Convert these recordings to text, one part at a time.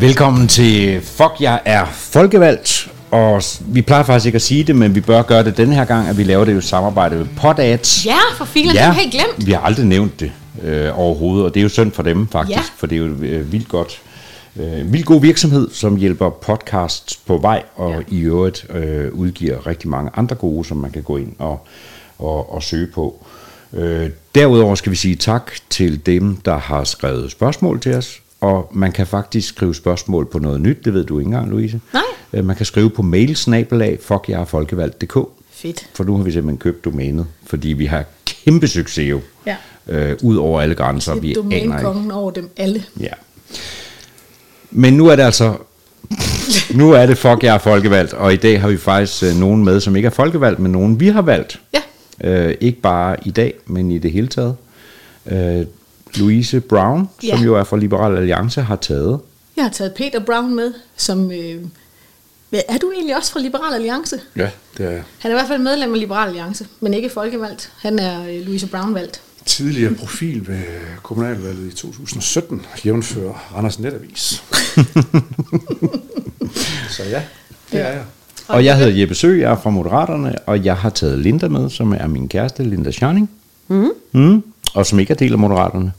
Velkommen til Fuck, jeg er folkevalgt. Og vi plejer faktisk ikke at sige det, men vi bør gøre det denne her gang, at vi laver det jo i samarbejde med Podads. Ja, for filen, ja. det har helt glemt. Vi har aldrig nævnt det øh, overhovedet, og det er jo synd for dem faktisk, Ja. for det er jo øh, vildt godt. Øh, vildt god virksomhed, som hjælper podcasts på vej, og ja. i øvrigt øh, udgiver rigtig mange andre gode, som man kan gå ind og, og, og søge på. Øh, derudover skal vi sige tak til dem, der har skrevet spørgsmål til os, og man kan faktisk skrive spørgsmål på noget nyt, det ved du ikke engang, Louise. Nej. Øh, man kan skrive på mailsnabelag, fuck jeg er folkevalgt.dk, Fedt. for nu har vi simpelthen købt domænet, fordi vi har kæmpe succes jo. Ja. Øh, ud over alle grænser, vi er aner ikke. over dem alle. Ja. Men nu er det altså, nu er det fuck jeg er folkevalgt, og i dag har vi faktisk øh, nogen med, som ikke er folkevalgt, men nogen vi har valgt. Ja. Øh, ikke bare i dag, men i det hele taget. Øh, Louise Brown, Ja. som jo er fra Liberal Alliance, har taget. Jeg har taget Peter Brown med, som... Øh, ja, er du egentlig også fra Liberal Alliance? Ja, det er Han er i hvert fald medlem af Liberal Alliance, men ikke folkevalgt. Han er øh, Louise Brown valgt. tidligere profil ved kommunalvalget i 2017, jævnfører Randers Netavis. Så ja, det er jeg. Og jeg hedder Jeppe Sø, jeg er fra Moderaterne, og jeg har taget Linda med, som er min kæreste, Linda Scharning. Mm. Mm. Og som ikke er del af Moderaterne.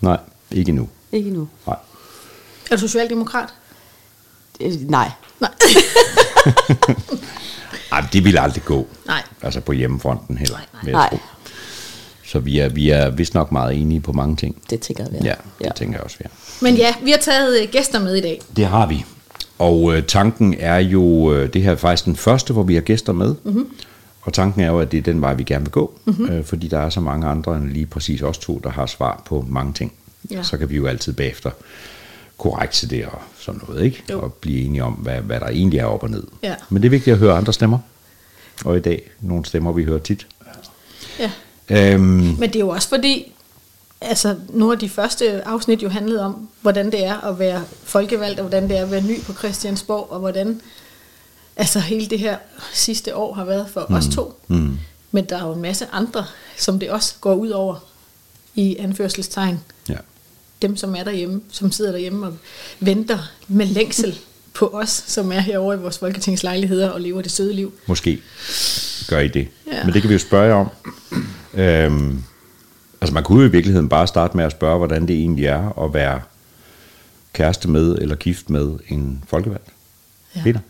Nej, ikke nu. ikke nu. Nej. Er du socialdemokrat? Øh, nej. Nej. Ej, det vil aldrig gå. Nej. Altså på hjemmefronten heller. Nej, nej. Så vi er, vi er vist nok meget enige på mange ting. Det tænker jeg, vi Ja, det tænker jeg også, vi er. Men ja, vi har taget øh, gæster med i dag. Det har vi. Og øh, tanken er jo, øh, det her er faktisk den første, hvor vi har gæster med. Mm-hmm. Og tanken er jo, at det er den vej, vi gerne vil gå. Mm-hmm. Øh, fordi der er så mange andre end lige præcis os to, der har svar på mange ting. Ja. Så kan vi jo altid bagefter korrekte det og sådan noget, ikke? Jo. Og blive enige om, hvad, hvad der egentlig er op og ned. Ja. Men det er vigtigt at høre andre stemmer. Og i dag, nogle stemmer, vi hører tit. Ja. Øhm, Men det er jo også fordi, altså nogle af de første afsnit jo handlede om, hvordan det er at være folkevalgt, og hvordan det er at være ny på Christiansborg, og hvordan altså hele det her sidste år har været for mm. os to. mm, Men der er jo en masse andre, som det også går ud over i anførselstegn. ja. Dem, som er derhjemme, som sidder derhjemme og venter med længsel på os, som er herovre i vores folketingslejligheder og lever det søde liv. Måske gør I det. Ja. Men det kan vi jo spørge om. Øhm, altså man kunne jo i virkeligheden bare starte med at spørge, hvordan det egentlig er at være kæreste med eller gift med en folkevalgt. Ja. Peter?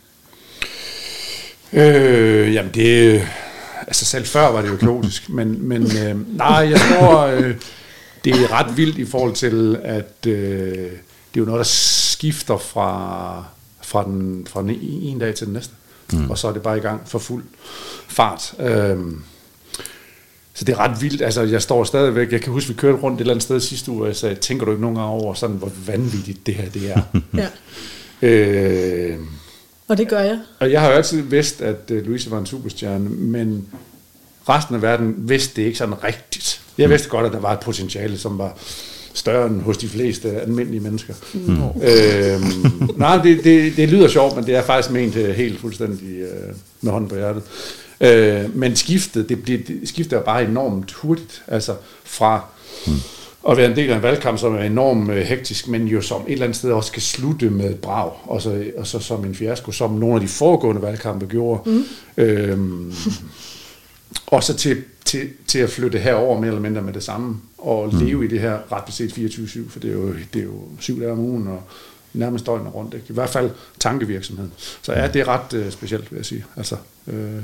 Øh, jamen det, altså selv før var det jo kaotisk, men, men øh, nej, jeg tror, øh, det er ret vildt i forhold til, at øh, det er jo noget, der skifter fra, fra, den, fra den en dag til den næste, mm. og så er det bare i gang for fuld fart. Øh, så det er ret vildt. Altså, jeg står stadigvæk... Jeg kan huske, vi kørte rundt et eller andet sted sidste uge, og jeg sagde, tænker du ikke nogen gange over, sådan, hvor vanvittigt det her det er? Ja. øh, Og det gør jeg. og jeg har jo altid vidst, at uh, Louise var en superstjerne, men resten af verden vidste det ikke sådan rigtigt. Jeg vidste godt, at der var et potentiale, som var større end hos de fleste almindelige mennesker. Mm. Øhm, nej, det, det, det lyder sjovt, men det er faktisk ment øh, helt fuldstændig øh, med hånden på hjertet. Øh, men skiftet, det, det, det skifter bare enormt hurtigt, altså fra mm. At være en del af en valgkamp, som er enormt øh, hektisk, men jo som et eller andet sted også kan slutte med et brag, og så, og så som en fiasko, som nogle af de foregående valgkampe gjorde. Mm. Øhm, og så til, til, til at flytte herover mere eller mindre med det samme, og mm. leve i det her ret beset 24-7, for det er, jo, det er jo syv dage om ugen, og nærmest døgnet rundt. Ikke? I hvert fald tankevirksomheden. Så ja, det er ret øh, specielt, vil jeg sige. Altså, øh,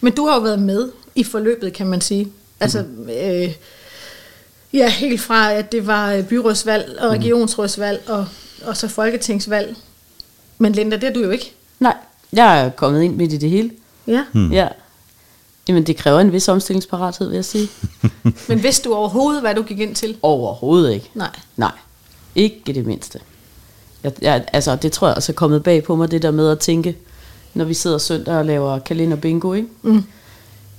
Men du har jo været med i forløbet, kan man sige. Altså, øh, ja, helt fra at det var øh, byrådsvalg og regionsrådsvalg og, og så folketingsvalg. Men Linda, det er du jo ikke. Nej, jeg er kommet ind midt i det hele. Ja. Mm. Ja. Jamen, det kræver en vis omstillingsparathed, vil jeg sige. Men vidste du overhovedet, hvad du gik ind til? Overhovedet ikke. Nej. Nej, ikke det mindste. Jeg, jeg, altså, det tror jeg også er kommet bag på mig, det der med at tænke, når vi sidder søndag og laver kalender bingo, ikke? Mm.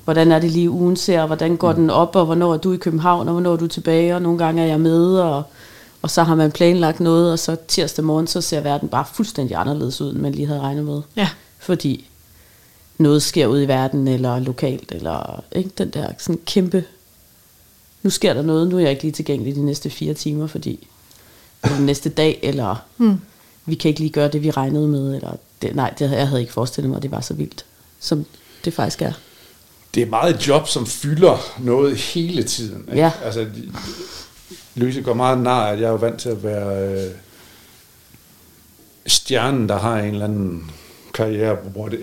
Hvordan er det lige ugen ser, og hvordan går den op, og hvornår er du i København, og hvornår er du tilbage, og nogle gange er jeg med, og, og så har man planlagt noget, og så tirsdag morgen, så ser verden bare fuldstændig anderledes ud, end man lige havde regnet med. Ja. Fordi noget sker ude i verden, eller lokalt, eller ikke den der sådan kæmpe, nu sker der noget, nu er jeg ikke lige tilgængelig de næste fire timer, fordi eller den næste dag, eller Mm. vi kan ikke lige gøre det, vi regnede med, eller det, nej, det, jeg havde ikke forestillet mig, at det var så vildt, som det faktisk er. Det er meget et job, som fylder noget hele tiden. Ikke? Ja. Altså, Louise går meget nær, at jeg er jo vant til at være øh, stjernen, der har en eller anden karriere, hvor det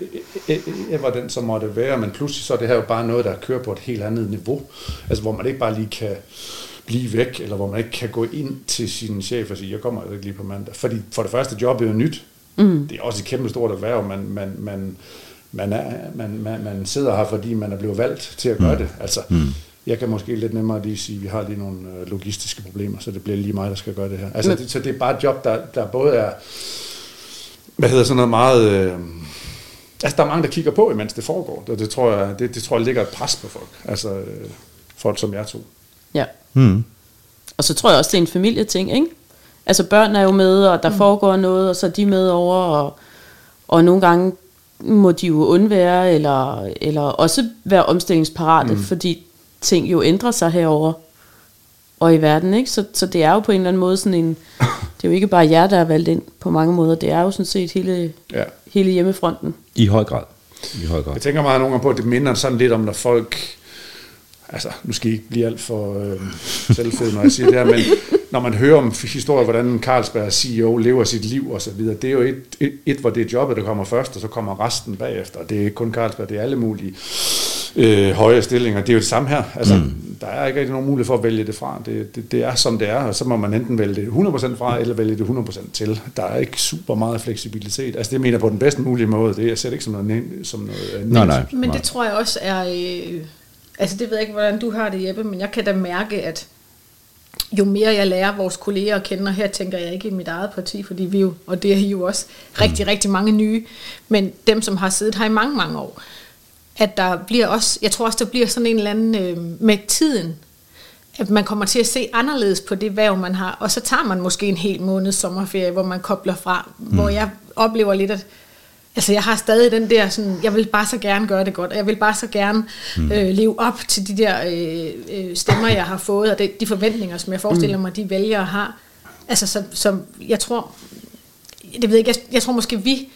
jeg var den, som måtte være, men pludselig så er det her jo bare noget, der kører på et helt andet niveau. Altså, hvor man ikke bare lige kan blive væk, eller hvor man ikke kan gå ind til sin chef og sige, jeg kommer altså ikke lige på mandag. Fordi for det første, jobbet er jo nyt. Mm. Det er også et kæmpe stort erhverv, man, man, man, man, er, man, man, man sidder her, fordi man er blevet valgt til at gøre mm. det. Altså, mm. jeg kan måske lidt nemmere lige sige, at vi har lige nogle øh, logistiske problemer, så det bliver lige mig, der skal gøre det her. Altså, det, så det er bare et job, der, der både er, hvad hedder sådan noget meget... Øh, altså, der er mange, der kigger på, imens det foregår. Det, det, tror, jeg, det, det tror jeg ligger et pres på folk. Altså, øh, folk som jeg to. Ja. Mm. Og så tror jeg også, det er en familieting, ikke? Altså børn er jo med, og der mm. foregår noget, og så er de med over, og, og nogle gange må de jo undvære, eller, eller også være omstillingsparate, mm. fordi ting jo ændrer sig herover og i verden, ikke? Så, så det er jo på en eller anden måde sådan en, det er jo ikke bare jer, der er valgt ind på mange måder, det er jo sådan set hele, Ja. hele hjemmefronten. I høj grad. I høj grad. Jeg tænker meget nogle gange på, at det minder sådan lidt om, når folk... Altså, nu skal I ikke blive alt for øh, selvfed, når jeg siger det her, men når man hører om historier, hvordan Carlsberg CEO lever sit liv og så videre, det er jo et, et, et, hvor det er jobbet, der kommer først, og så kommer resten bagefter. Det er ikke kun Carlsberg, det er alle mulige øh, høje stillinger. Det er jo det samme her. Altså, mm. Der er ikke rigtig nogen mulighed for at vælge det fra. Det, det, det er som det er, og så må man enten vælge det 100% fra, eller vælge det 100% til. Der er ikke super meget fleksibilitet. Altså det mener jeg på den bedst mulige måde. Det er jeg ser det ikke som noget, som noget øh, Nej, nej. Men nej. det tror jeg også er... Øh, altså det ved jeg ikke, hvordan du har det, Jeppe, men jeg kan da mærke, at jo mere jeg lærer vores kolleger at kende, og her tænker jeg ikke i mit eget parti, fordi vi jo, og det er jo også rigtig, rigtig mange nye, men dem, som har siddet her i mange, mange år, at der bliver også, jeg tror også, der bliver sådan en eller anden øh, med tiden, at man kommer til at se anderledes på det værv, man har, og så tager man måske en hel måned sommerferie, hvor man kobler fra, mm. hvor jeg oplever lidt, at altså jeg har stadig den der sådan, jeg vil bare så gerne gøre det godt, og jeg vil bare så gerne mm. øh, leve op til de der øh, øh, stemmer, jeg har fået, og det, de forventninger, som jeg forestiller mig, de vælgere har. Altså, så, så jeg tror, det ved jeg ikke, jeg, jeg tror måske, vi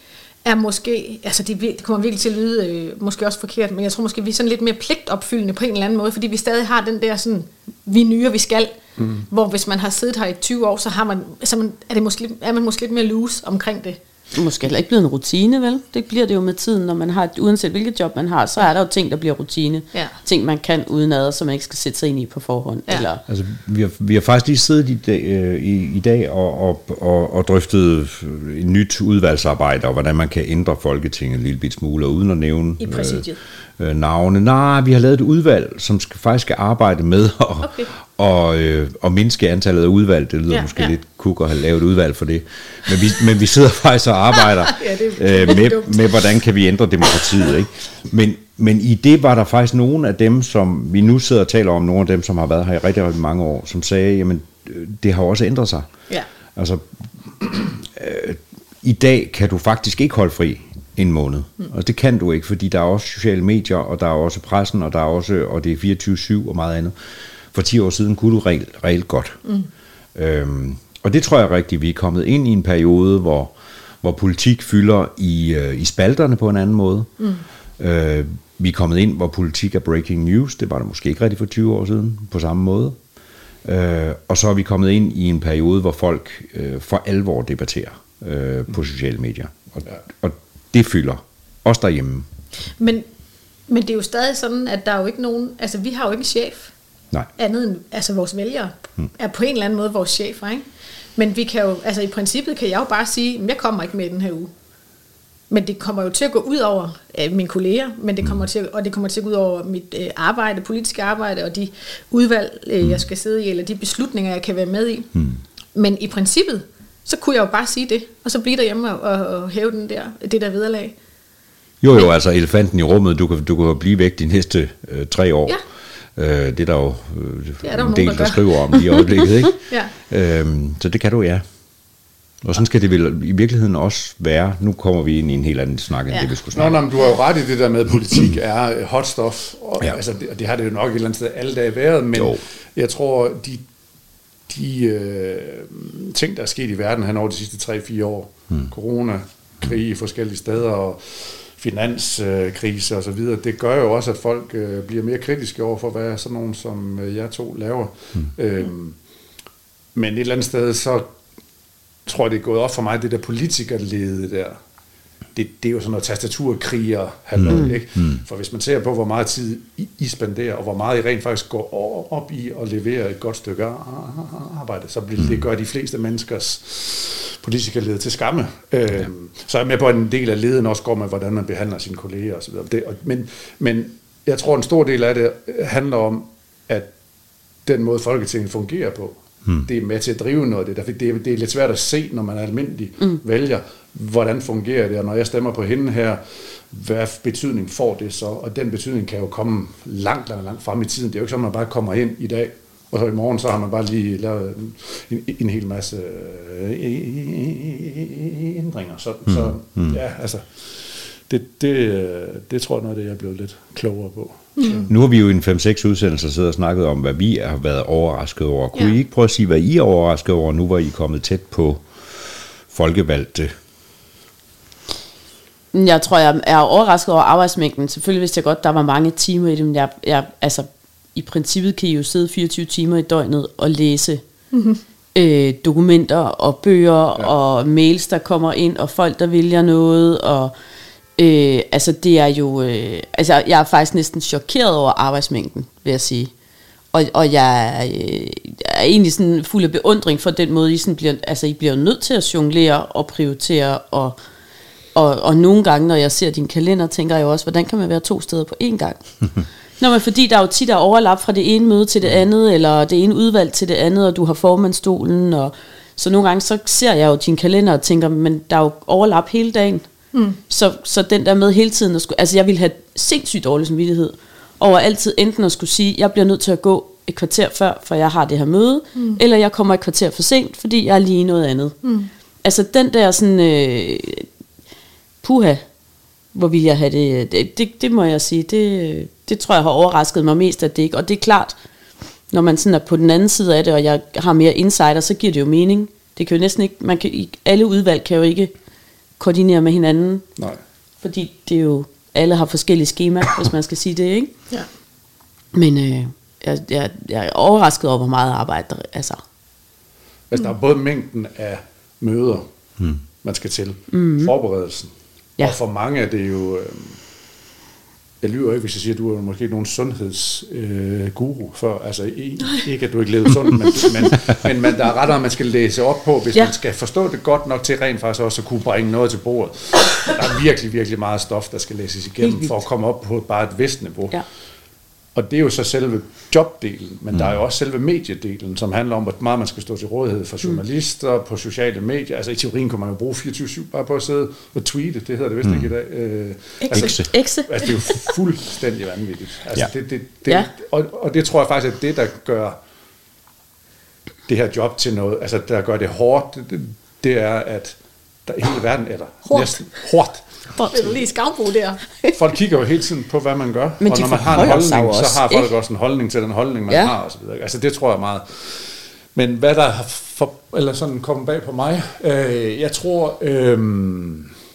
er måske, altså det, det kommer virkelig til at lyde øh, måske også forkert, men jeg tror måske, vi er sådan lidt mere pligtopfyldende på en eller anden måde, fordi vi stadig har den der sådan, vi er nye, og vi skal, mm. hvor hvis man har siddet her i 20 år, så, har man, så man, er, det måske, er man måske lidt mere loose omkring det. Måske heller ikke blevet en rutine, vel? Det bliver det jo med tiden, når man har, et- uanset hvilket job man har, så er der jo ting, der bliver rutine. Ja. Ting, man kan uden ad, som man ikke skal sætte sig ind i på forhånd. Ja. Eller, Altså, vi har, vi har faktisk lige siddet i dag, øh, i, i dag og, og, og, og drøftet øh, et nyt udvalgsarbejde, og hvordan man kan ændre Folketinget en lille bit smule, og uden at nævne I præsidiet. øh, øh, navne. Nej, vi har lavet et udvalg, som skal, faktisk skal arbejde med at Okay. Og, øh, og mindske antallet af udvalg. Det lyder ja, måske ja. lidt kuk at have lavet et udvalg for det. Men vi, men vi sidder faktisk og arbejder Ja, det øh, med, dumt. med, hvordan kan vi ændre demokratiet. Ikke? Men, men i det var der faktisk nogle af dem, som vi nu sidder og taler om, nogle af dem, som har været her i rigtig, rigtig mange år, som sagde, jamen øh, det har også ændret sig. Ja. Altså, øh, i dag kan du faktisk ikke holde fri en måned. Mm. Og det kan du ikke, fordi der er også sociale medier, og der er også pressen, og der er også, og det er 24-7 og meget andet. For 10 år siden kunne du reelt, reelt godt. Mm. Øhm, og det tror jeg rigtigt, vi er kommet ind i en periode, hvor, hvor politik fylder i, øh, i spalterne på en anden måde. Mm. Øh, vi er kommet ind, hvor politik er breaking news. Det var der måske ikke rigtigt for 20 år siden på samme måde. Øh, og så er vi kommet ind i en periode, hvor folk øh, for alvor debatterer øh, på sociale medier. Og, og det fylder. Også derhjemme. Men, men det er jo stadig sådan, at der er jo ikke nogen, altså vi har jo ikke en chef, Nej. andet end, altså vores vælgere, Hmm. er på en eller anden måde vores chefer, ikke? Men vi kan jo, altså i princippet kan jeg jo bare sige, "Men jeg kommer ikke med den her uge. Men det kommer jo til at gå ud over øh, mine kolleger, men det kommer til, at- og det kommer til at gå ud over mit øh, arbejde, politiske arbejde, og de udvalg, øh, jeg skal sidde i, eller de beslutninger, jeg kan være med i. Hmm. Men i princippet, så kunne jeg jo bare sige det, og så blive derhjemme og, og, og hæve den der, det der vederlag. Jo, jo, altså elefanten i rummet, du kan, du kan blive væk de næste øh, tre år. Ja. Øh, det er der jo øh, Det er der en nogen, del, der der, skriver om i øjeblikket. Ikke? Ja. øhm, så det kan du, ja. Og sådan skal det vel i virkeligheden også være. Nu kommer vi ind i en helt anden snak, end Ja. det vi skulle Nå, snakke nå, om. men du har jo ret i det der med, at politik er hot stuff. Og, Ja. altså, det, og det har det jo nok et eller andet sted alle dage været, men Jo. jeg tror, de, de øh, ting, der er sket i verden hen over de sidste 3-4 år, mm. corona, krig i forskellige steder, og finanskrise og så videre, det gør jo også, at folk øh, bliver mere kritiske over for, hvad sådan nogen som øh, jeg to laver. Mm. Øhm, men et eller andet sted, så tror jeg, det er gået op for mig, det der politikerlede der, det, det er jo sådan noget tastaturkriger, halløj, mm. ikke? Mm. For hvis man ser på, hvor meget tid I, I spenderer, og hvor meget I rent faktisk går op i at levere et godt stykke arbejde, så bliver, mm. det gør de fleste menneskers politikerlede til skamme. Ja. Øhm, så er jeg med på, at en del af leden også går med, hvordan man behandler sine kolleger osv. Det, men, men jeg tror, en stor del af det handler om, at den måde Folketinget fungerer på, Hmm. Det er med til at drive noget af det. Det er, det er lidt svært at se, når man er almindelig mm. vælger, hvordan fungerer det, og når jeg stemmer på hende her, hvad betydning får det så? Og den betydning kan jo komme langt, langt, langt frem i tiden. Det er jo ikke sådan, at man bare kommer ind i dag, og så i morgen, så har man bare lige lavet en, en hel masse øh, ændringer. Så, mm. så mm. ja, altså, det, det, det tror jeg noget af det, jeg er blevet lidt klogere på. Mm. Nu har vi jo i en 5-6 udsendelser siddet og snakket om, hvad vi har været overrasket over. Kunne ja. I ikke prøve at sige, hvad I er overrasket over, nu hvor I er kommet tæt på folkevalgte? Jeg tror, jeg er overrasket over arbejdsmængden. Selvfølgelig vidste jeg godt, der var mange timer i det, men jeg, jeg, altså, i princippet kan I jo sidde 24 timer i døgnet og læse mm-hmm. øh, dokumenter og bøger ja. og mails, der kommer ind, og folk, der vælger noget, og Øh, altså det er jo, øh, altså jeg er faktisk næsten chokeret over arbejdsmængden, vil jeg sige. Og, og jeg, øh, jeg er egentlig sådan fuld af beundring for den måde, I, sådan bliver, altså I bliver nødt til at jonglere og prioritere. Og, og, og nogle gange, når jeg ser din kalender, tænker jeg jo også, hvordan kan man være to steder på én gang? Nå, men fordi der er jo tit der overlap fra det ene møde til det andet, eller det ene udvalg til det andet, og du har formandstolen, og så nogle gange så ser jeg jo din kalender og tænker, men der er jo overlap hele dagen. Mm. Så, så den der med hele tiden at skulle, altså jeg ville have sindssygt dårlig samvittighed over altid enten at skulle sige, jeg bliver nødt til at gå et kvarter før, for jeg har det her møde, mm. eller jeg kommer et kvarter for sent, fordi jeg er lige noget andet. Mm. Altså den der sådan, øh, puha, hvor vil jeg have det, det, det, det må jeg sige, det, det tror jeg har overrasket mig mest, at det ikke, og det er klart, når man sådan er på den anden side af det, og jeg har mere insider, så giver det jo mening. Det kan jo næsten ikke, man kan, alle udvalg kan jo ikke koordinere med hinanden. Nej. Fordi det er jo, alle har forskellige skemaer, hvis man skal sige det, ikke? Ja. Men øh, jeg, jeg, jeg er overrasket over, hvor meget arbejde der altså. Altså, der er både mængden af møder, hmm. man skal til, mm-hmm. forberedelsen, ja. og for mange er det jo... Øh, jeg lyver ikke, hvis jeg siger, at du er måske nogen sundhedsguru øh, før. Altså ikke, at du ikke levede sundt, men, men, men man, der er ret, at man skal læse op på, hvis ja. man skal forstå det godt nok til rent faktisk også at kunne bringe noget til bordet. Der er virkelig, virkelig meget stof, der skal læses igennem for at komme op på bare et vist niveau. Ja. Og det er jo så selve jobdelen, men mm. der er jo mm. også selve mediedelen, som handler om, hvor meget man skal stå til rådighed for mm. journalister mm. på sociale medier. Altså i teorien kunne man jo bruge 24-7 bare på at sidde og tweete, det hedder det vist mm. ikke i dag. Øh, altså, altså, altså, det er jo fuldstændig vanvittigt. Altså, ja. det, det, det, ja. og, og det tror jeg faktisk, at det, der gør det her job til noget, altså der gør det hårdt, det, det er, at der hele verden, eller hårdt. næsten hårdt, vil du lige skavbruge der? folk kigger jo hele tiden på, hvad man gør. Men og når man har en holdning, også, så har folk ikke? også en holdning til den holdning, man ja. har. Og så videre. Altså det tror jeg meget. Men hvad der har for, eller sådan kommet bag på mig, øh, jeg tror... Øh,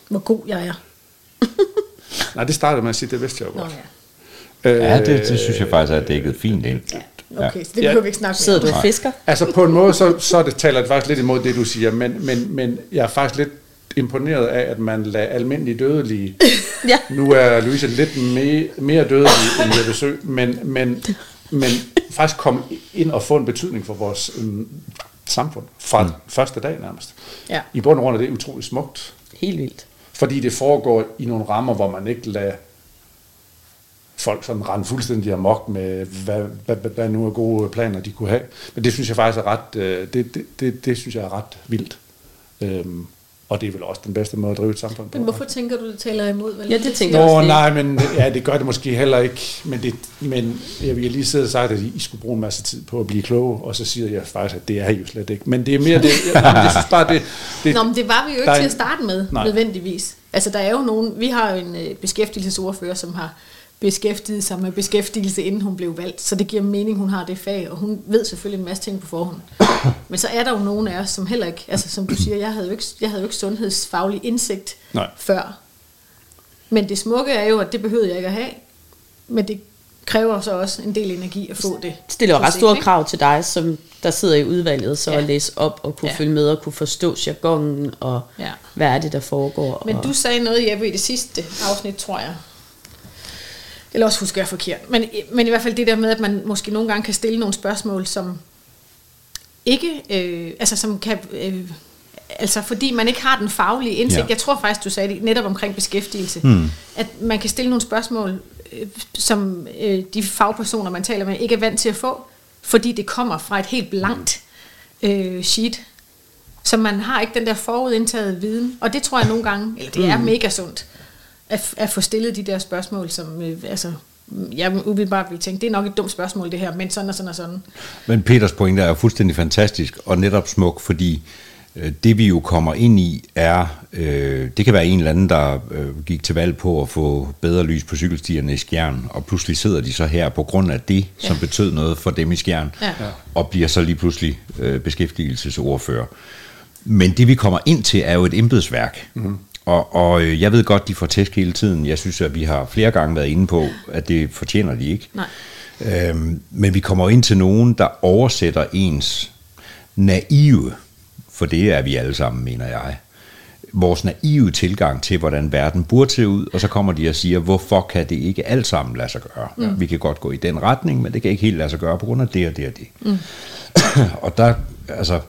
Hvor god jeg er. nej, det startede med at sige, det vidste jeg jo godt. Nå, ja. ja, det, det synes jeg faktisk er dækket fint ind. Ja. Okay, så det behøver vi ikke snakke Sidder du og fisker? Altså på en måde, så, så det, taler det faktisk lidt imod det, du siger, men, men, men jeg er faktisk lidt imponeret af, at man lader almindelige dødelige. ja. Nu er Louise lidt mere, mere dødelig end jeg besøg, men, men, men faktisk komme ind og få en betydning for vores um, samfund fra mm. første dag nærmest. Ja. I bund og grund er det utroligt smukt. Helt vildt. Fordi det foregår i nogle rammer, hvor man ikke lader folk sådan rende fuldstændig amok med, hvad, hvad, hvad, hvad nu er gode planer, de kunne have. Men det synes jeg faktisk er ret, øh, det, det, det, det synes jeg er ret vildt. Øhm, og det er vel også den bedste måde at drive et samfund på. Men hvorfor tænker du, det taler imod? Vel? Ja, det tænker jeg også. nej, men ja, det gør det måske heller ikke. Men, det, men jeg vil lige sidde og sagt, at I skulle bruge en masse tid på at blive kloge, og så siger jeg faktisk, at det er I jo slet ikke. Men det er mere det, jeg, jeg synes bare, det, det... Nå, men det var vi jo ikke til at starte med, nej. nødvendigvis. Altså, der er jo nogen, vi har jo en øh, beskæftigelsesordfører, som har beskæftiget sig med beskæftigelse, inden hun blev valgt. Så det giver mening, hun har det fag, og hun ved selvfølgelig en masse ting på forhånd. Men så er der jo nogen af os, som heller ikke, altså som du siger, jeg havde jo ikke, jeg havde jo ikke sundhedsfaglig indsigt Nej. før. Men det smukke er jo, at det behøvede jeg ikke at have. Men det kræver så også en del energi at få det. Det stiller ret store krav til dig, som der sidder i udvalget, så Ja. at læse op og kunne Ja. følge med og kunne forstå jargonen og Ja. hvad er det, der foregår. Men og, du sagde noget, Jeppe, i det sidste afsnit, tror jeg. Eller også husker jeg forkert. Men, men i hvert fald det der med, at man måske nogle gange kan stille nogle spørgsmål, som ikke, øh, altså som kan, øh, altså fordi man ikke har den faglige indsigt. Ja. Jeg tror faktisk, du sagde det netop omkring beskæftigelse. Hmm. At man kan stille nogle spørgsmål, øh, som øh, de fagpersoner, man taler med, ikke er vant til at få, fordi det kommer fra et helt blankt øh, sheet. Så man har ikke den der forudindtaget viden. Og det tror jeg nogle gange, eller det er mega sundt, at, at få stillet de der spørgsmål, som øh, altså, jeg umiddelbart vil tænke, det er nok et dumt spørgsmål det her, men sådan og sådan og sådan. Men Peters pointe er jo fuldstændig fantastisk og netop smuk, fordi øh, det vi jo kommer ind i er, øh, det kan være en eller anden, der øh, gik til valg på at få bedre lys på cykelstierne i Skjern, og pludselig sidder de så her på grund af det, ja. som betød noget for dem i Skjern, Ja. og bliver så lige pludselig øh, beskæftigelsesordfører. Men det vi kommer ind til er jo et embedsværk. Mm. Og, og øh, jeg ved godt, de får tæsk hele tiden. Jeg synes, at vi har flere gange været inde på, at det fortjener de ikke. Nej. Øhm, men vi kommer ind til nogen, der oversætter ens naive, for det er vi alle sammen, mener jeg, vores naive tilgang til, hvordan verden burde se ud, og så kommer de og siger, hvorfor kan det ikke alt sammen lade sig gøre? Mm. Vi kan godt gå i den retning, men det kan ikke helt lade sig gøre på grund af det og det og det. Mm. og der, altså,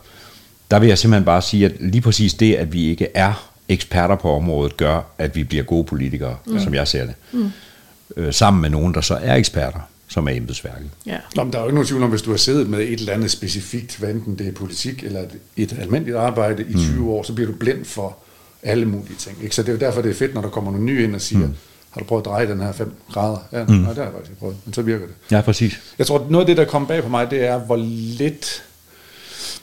der vil jeg simpelthen bare sige, at lige præcis det, at vi ikke er eksperter på området, gør, at vi bliver gode politikere, mm. som jeg ser det. Mm. Øh, sammen med nogen, der så er eksperter, som er embedsværket. Ja. Nå, men der er jo ikke nogen tvivl om, hvis du har siddet med et eller andet specifikt, hvad enten det er politik eller et, et almindeligt arbejde i 20 mm. år, så bliver du blind for alle mulige ting. Ikke? Så det er jo derfor, det er fedt, når der kommer nogle nye ind og siger, mm. har du prøvet at dreje den her 5 grader? Ja, mm. nej, det har jeg faktisk ikke prøvet, men så virker det. Ja, præcis. Jeg tror, noget af det, der kom bag på mig, det er, hvor lidt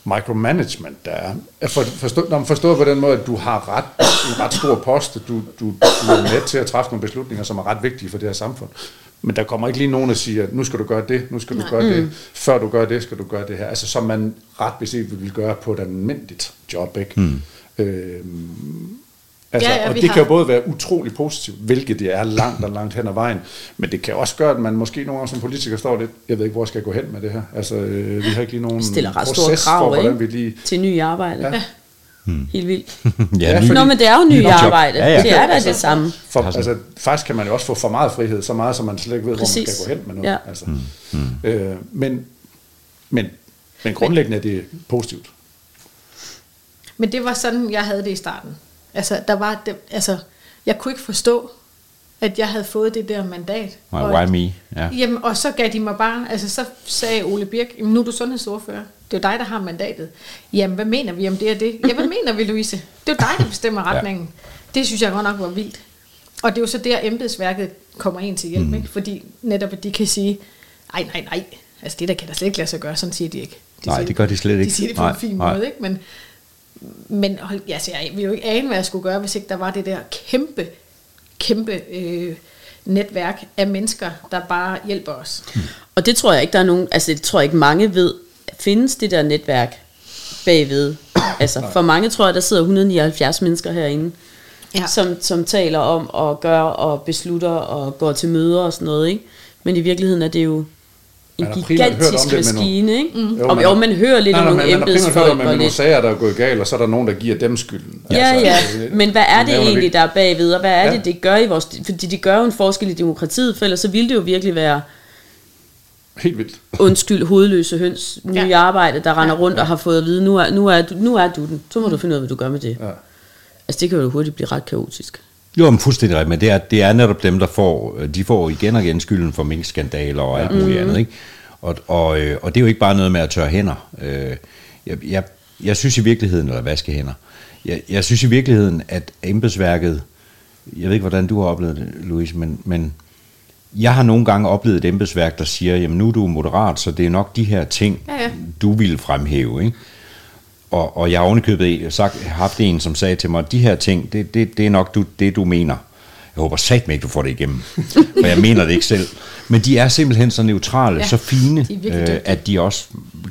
micromanagement der er. For, forstå, når man forstår på den måde, at du har ret, en ret stor post, du, du, du er med til at træffe nogle beslutninger, som er ret vigtige for det her samfund. Men der kommer ikke lige nogen, der siger, nu skal du gøre det, nu skal du gøre det, før du gør det, skal du gøre det her. Altså som man ret beset vil gøre på et almindeligt job, ikke? Mm. Øhm, Altså, Ja, ja, ja, ja, og det har- kan jo både være utrolig positivt, hvilket det er langt og langt hen ad vejen, men det kan også gøre, at man måske nogle gange som politiker står lidt, jeg ved ikke, hvor skal jeg gå hen med det her. Altså, øh, vi har ikke lige nogen stiller ret store proces krav, for, hvordan ikke? vi lige... til ny arbejde. Ja. Ja. Helt vildt. Ja, ny- fordi- Nå, men det er jo ny Nyt job. arbejde. Ja, ja. Det er da det samme. For, altså, faktisk kan man jo også få for meget frihed, så meget, som man slet ikke ved, Præcis. hvor man skal gå hen med noget. Ja. Altså, mm. øh, men, men, men grundlæggende er det positivt. Men det var sådan, jeg havde det i starten. Altså, der var det, altså, jeg kunne ikke forstå, at jeg havde fået det der mandat. Og why at- me? Ja. Jamen, og så gav de mig bare, altså så sagde Ole Birk, "Jamen, nu er du sundhedsordfører. Det er jo dig, der har mandatet. Jamen, hvad mener vi om det og det? Ja, hvad mener vi, Louise? Det er jo dig, der bestemmer retningen. Ja. Det synes jeg godt nok var vildt. Og det er jo så der, embedsværket kommer ind til hjælp, mm. ikke? Fordi netop, at de kan sige, nej, nej, nej, altså det der kan der slet ikke lade sig gøre, sådan siger de ikke. De Nej, siger det gør de slet ikke. De siger det på Nej, en fin nej. måde, ikke? Men, men hold, altså, jeg vil jo ikke ane, hvad jeg skulle gøre, hvis ikke der var det der kæmpe, kæmpe øh, netværk af mennesker, der bare hjælper os. Og det tror jeg ikke, der er nogen, altså det tror jeg ikke mange ved, findes det der netværk bagved. Altså for mange tror jeg, der sidder 179 mennesker herinde, Ja. ja. som, som taler om og gør og beslutter og går til møder og sådan noget, ikke? Men i virkeligheden er det jo en om gigantisk det maskine, ikke? Mm. Jo, Og, man jo, man hører lidt Nej, om nej, nogle men man har primært hørt embedsfolk om, nogle sager, der er gået galt, og så er der nogen, der giver dem skylden. Ja, Altså, ja, det- men hvad er det egentlig, der er bagved, og hvad er Ja. det, det gør i vores... Fordi de gør jo en forskel i demokratiet, for ellers så ville det jo virkelig være Helt vildt. undskyld, hovedløse høns, nye Ja. ja. arbejde, der render rundt og har fået at vide, nu er, nu er, du, nu er du den. Så må du finde ud af, hvad du gør med det. Ja. Altså, det kan jo hurtigt blive ret kaotisk. Jo, men fuldstændig rigtigt, men det er, det er netop dem, der får, de får igen og igen skylden for minkskandaler og alt muligt andet, ikke? Og, og, øh, og det er jo ikke bare noget med at tørre hænder. Øh, Jeg, jeg, jeg synes i virkeligheden, eller vaske hænder, jeg, jeg synes i virkeligheden, at embedsværket, jeg ved ikke, hvordan du har oplevet det, Louise, men, men jeg har nogle gange oplevet et embedsværk, der siger, jamen nu er du moderat, så det er nok de her ting, Ja, ja. du vil fremhæve, ikke? Og, og jeg har ovenikøbet sagt, haft en, som sagde til mig, de her ting, det, det, det er nok du, det, du mener. Jeg håber satme ikke, du får det igennem. For jeg mener det ikke selv. Men de er simpelthen så neutrale, Ja, så fine, de øh, at de også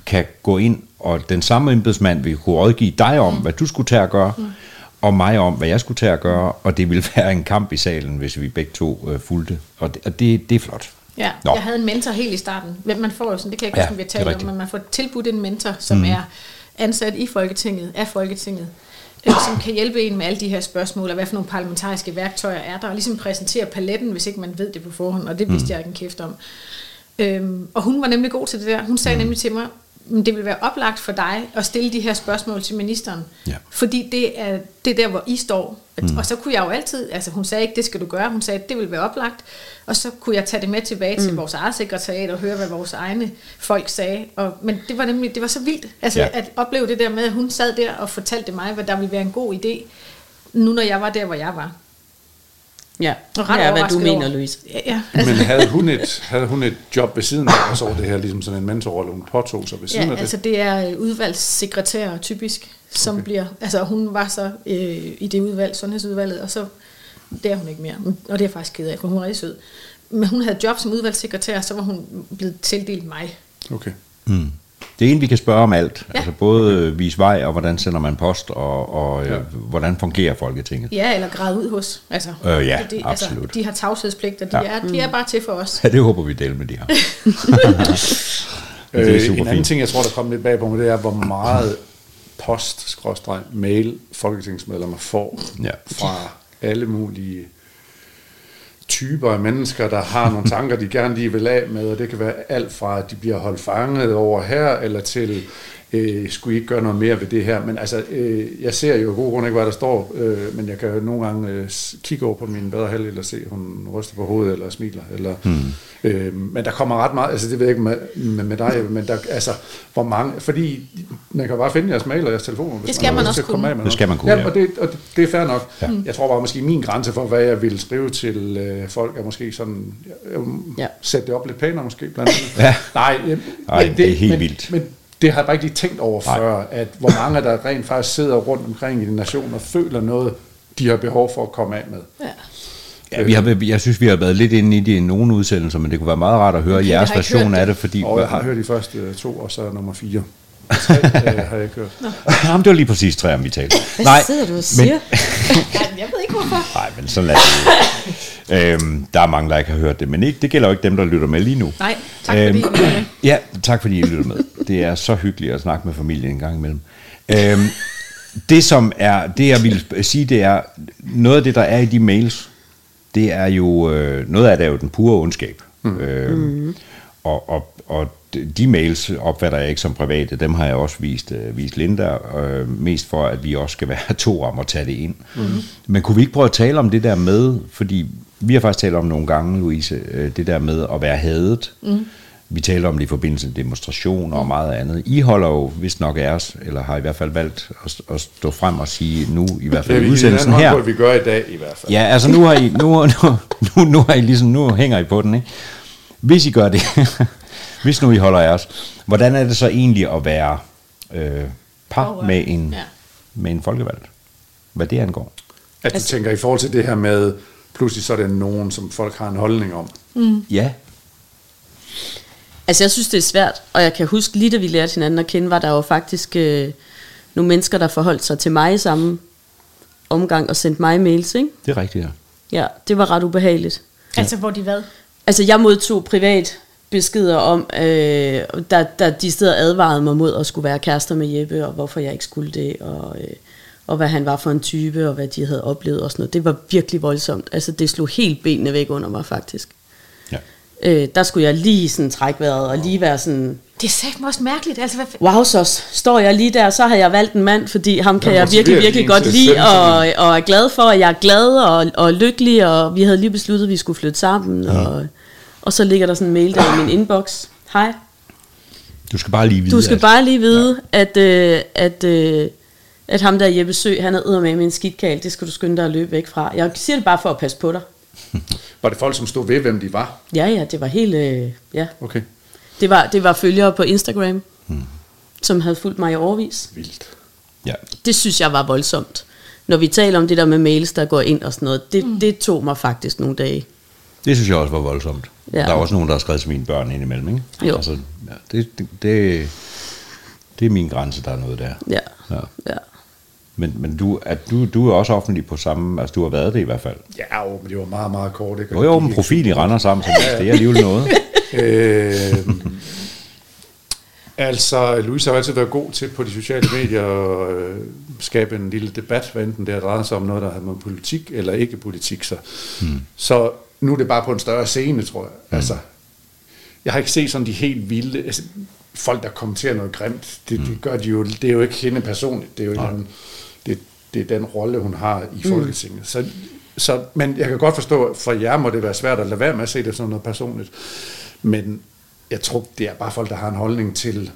kan gå ind, og den samme embedsmand vil kunne rådgive dig om, mm. hvad du skulle tage at gøre, mm. og mig om, hvad jeg skulle tage at gøre, og det ville være en kamp i salen, hvis vi begge to øh, fulgte. Og det, og det, det er flot. Ja, Nå. jeg havde en mentor helt i starten. Hvem Man får jo sådan, det kan jeg ikke Ja, huske, vi er taler om, men man får tilbudt en mentor, som mm. er ansat i Folketinget, af Folketinget, øh, som kan hjælpe en med alle de her spørgsmål, og hvad for nogle parlamentariske værktøjer er der, og ligesom præsentere paletten, hvis ikke man ved det på forhånd, og det vidste mm. jeg ikke en kæft om. Øhm, og hun var nemlig god til det der. Hun sagde mm. nemlig til mig, "Men det vil være oplagt for dig at stille de her spørgsmål til ministeren. Ja. Fordi det er, det er der, hvor I står. Mm. Og så kunne jeg jo altid, altså hun sagde ikke, det skal du gøre, hun sagde, det vil være oplagt. Og så kunne jeg tage det med tilbage til vores eget sekretariat og høre, hvad vores egne folk sagde. Og, men det var nemlig, det var så vildt, altså ja. at opleve det der med, at hun sad der og fortalte mig, hvad der ville være en god idé, nu når jeg var der, hvor jeg var. Ja, Og det er, hvad du mener. Louise. Ja, ja altså, Men havde hun, et, havde hun et job ved siden af, og så var det her ligesom sådan en mentorrolle, hun påtog sig ved siden Ja, af det? altså det er øh, udvalgssekretær typisk, som Okay. bliver, altså hun var så øh, i det udvalg, sundhedsudvalget, og så, det er hun ikke mere, og det er jeg faktisk ked af, for hun er rigtig sød. Men hun havde job som udvalgssekretær, så var hun blevet tildelt mig. Okay. Mm. Det er en, vi kan spørge om alt. Ja. Altså både øh, vise vej, og hvordan sender man post, og, og Ja. ja. hvordan fungerer Folketinget. Ja, eller græde ud hos. Altså, Øh, ja, det, absolut. Altså, de har tavshedspligt, og de, Ja. er, de er bare til for os. Ja, det håber vi del med de her. Ja, det er Øh, super en anden fint. ting, jeg tror, der kom lidt bag på mig, det er, hvor meget post mail folketingsmedlemmer får Ja. fra alle mulige typer af mennesker, der har nogle tanker, de gerne lige vil af med, og det kan være alt fra, at de bliver holdt fanget over her, eller til, øh, skulle I ikke gøre noget mere ved det her? Men altså, øh, jeg ser jo af gode grunde ikke, hvad der står, øh, men jeg kan jo nogle gange øh, kigge over på min bedre halvdel og se, at hun ryster på hovedet, eller smiler, eller... Hmm. Øh, men der kommer ret meget, altså det ved jeg ikke med, med, med dig, men der, altså, hvor mange, fordi man kan bare finde jeres mail og jeres telefoner, hvis Det skal man lyst også at komme kunne. af med Det skal man kunne, ja. ja. Og det, og det, det er fair nok. Ja. Jeg tror bare, måske min grænse for, hvad jeg vil skrive til øh, folk, er måske sådan, jeg, jeg, Ja. sætte det op lidt pænere måske, blandt andet. Ja. Nej, jeg, Ej, men det er helt men, vildt. Men det har jeg bare ikke lige tænkt over Nej. før, at hvor mange der rent faktisk sidder rundt omkring i din nation og føler noget, de har behov for at komme af med. Ja. Ja, vi har, jeg synes, vi har været lidt inde i det i nogle udsendelser, men det kunne være meget rart at høre Okay, jeres version hørt af det. det, fordi... Og jeg har hørt de første øh, to, og så nummer fire. Tre øh, har jeg ikke hørt. Jamen, det var lige præcis tre, om vi talte. Hvad sidder du og siger? Ej, jeg ved ikke hvorfor. Nej, men sådan er det. Øhm, der er mange, der ikke har hørt det, men ikke, det gælder jo ikke dem, der lytter med lige nu. Nej, tak fordi I lytter med. Ja, tak fordi I lytter med. Det er så hyggeligt at snakke med familien en gang imellem. Øhm, det som er, det jeg vil sige, det er, noget af det, der er i de mails, det er jo, øh, noget af det er jo den pure ondskab. Mm. Øhm, og, og, og de mails opfatter jeg ikke som private, dem har jeg også vist, øh, vist Linda, øh, mest for, at vi også skal være to om at tage det ind. Mm. Men kunne vi ikke prøve at tale om det der med, fordi vi har faktisk talt om nogle gange, Louise, øh, det der med at være hadet. Mm. Vi taler om det i forbindelse med demonstrationer og meget andet. I holder jo vist nok af os, eller har i hvert fald valgt at, at stå frem og sige nu, i hvert Det er fald i vi udsendelsen her. På, vi gør i dag i hvert fald. Ja, altså nu har I, nu, nu, nu, nu har I ligesom, nu hænger I på den, ikke? Hvis I gør det, hvis nu I holder af os, hvordan er det så egentlig at være øh, par med en, Ja. med en folkevalgt? Hvad det angår? At du Altså- tænker i forhold til det her med, pludselig så er det nogen, som folk har en holdning om. Ja. Altså, jeg synes, det er svært, og jeg kan huske, lige da vi lærte hinanden at kende, var der jo faktisk øh, nogle mennesker, der forholdt sig til mig i samme omgang og sendte mig mails, ikke? Det er rigtigt, ja. Ja, det var ret ubehageligt. Altså, hvor de hvad? Altså, jeg modtog privat beskeder om, øh, der, der de steder advarede mig mod at skulle være kærester med Jeppe, og hvorfor jeg ikke skulle det, og, øh, og hvad han var for en type, og hvad de havde oplevet og sådan noget. Det var virkelig voldsomt. Altså, det slog helt benene væk under mig, faktisk. ja. Øh, der skulle jeg lige sådan trække vejret, og lige være sådan, Det er satme også mærkeligt. Altså, hvad, wow, så står jeg lige der, så har jeg valgt en mand, fordi ham kan Der jeg virkelig, virkelig godt lide, og, og er glad for, at jeg er glad og, og lykkelig, og vi havde lige besluttet, at vi skulle flytte sammen, og, og så ligger der sådan en mail der i min inbox. Hej, Du skal bare lige vide, du skal at- bare lige vide, at, øh, at, øh, at ham der Jeppe Sø, han er med med en skidtkal, det skal du skynde dig at løbe væk fra. Jeg siger det bare for at passe på dig. Var det folk, som stod ved, hvem de var? Ja, ja, det var helt, øh, ja. Okay. Det var, det var følgere på Instagram, hmm. som havde fulgt mig i overvis. Vildt. Ja. Det synes jeg var voldsomt. når vi taler om det der med mails, der går ind og sådan noget, det, mm. det tog mig faktisk nogle dage. Det synes jeg også var voldsomt. Ja. Ja. Der er også nogen, der har skrevet til mine børn indimellem, ikke? Jo. Altså, ja, det, det, det, det er min grænse, der er noget der. Ja, Ja. ja. Men, men du, at du, du er også offentlig på samme, altså du har været det i hvert fald. Ja, jo, men det var meget, meget kort. Ikke? Har jo en profil i Randers sammen, så det er alligevel noget. Øh, altså, Louise har altid været god til på de sociale medier at øh, skabe en lille debat, hvad enten det har drejet sig om noget, der har med politik eller ikke politik. Så, hmm. så nu er det bare på en større scene, tror jeg. Hmm. Altså, jeg har ikke set sådan de helt vilde... Altså, folk, der kommenterer noget grimt, det, det gør de jo... Det er jo ikke hende personligt. Det er jo en, anden- det, det er den rolle, hun har i Folketinget. Mm. Så, så, men jeg kan godt forstå, at for jer må det være svært at lade være med at se det som noget personligt. Men jeg tror, det er bare folk, der har en holdning til,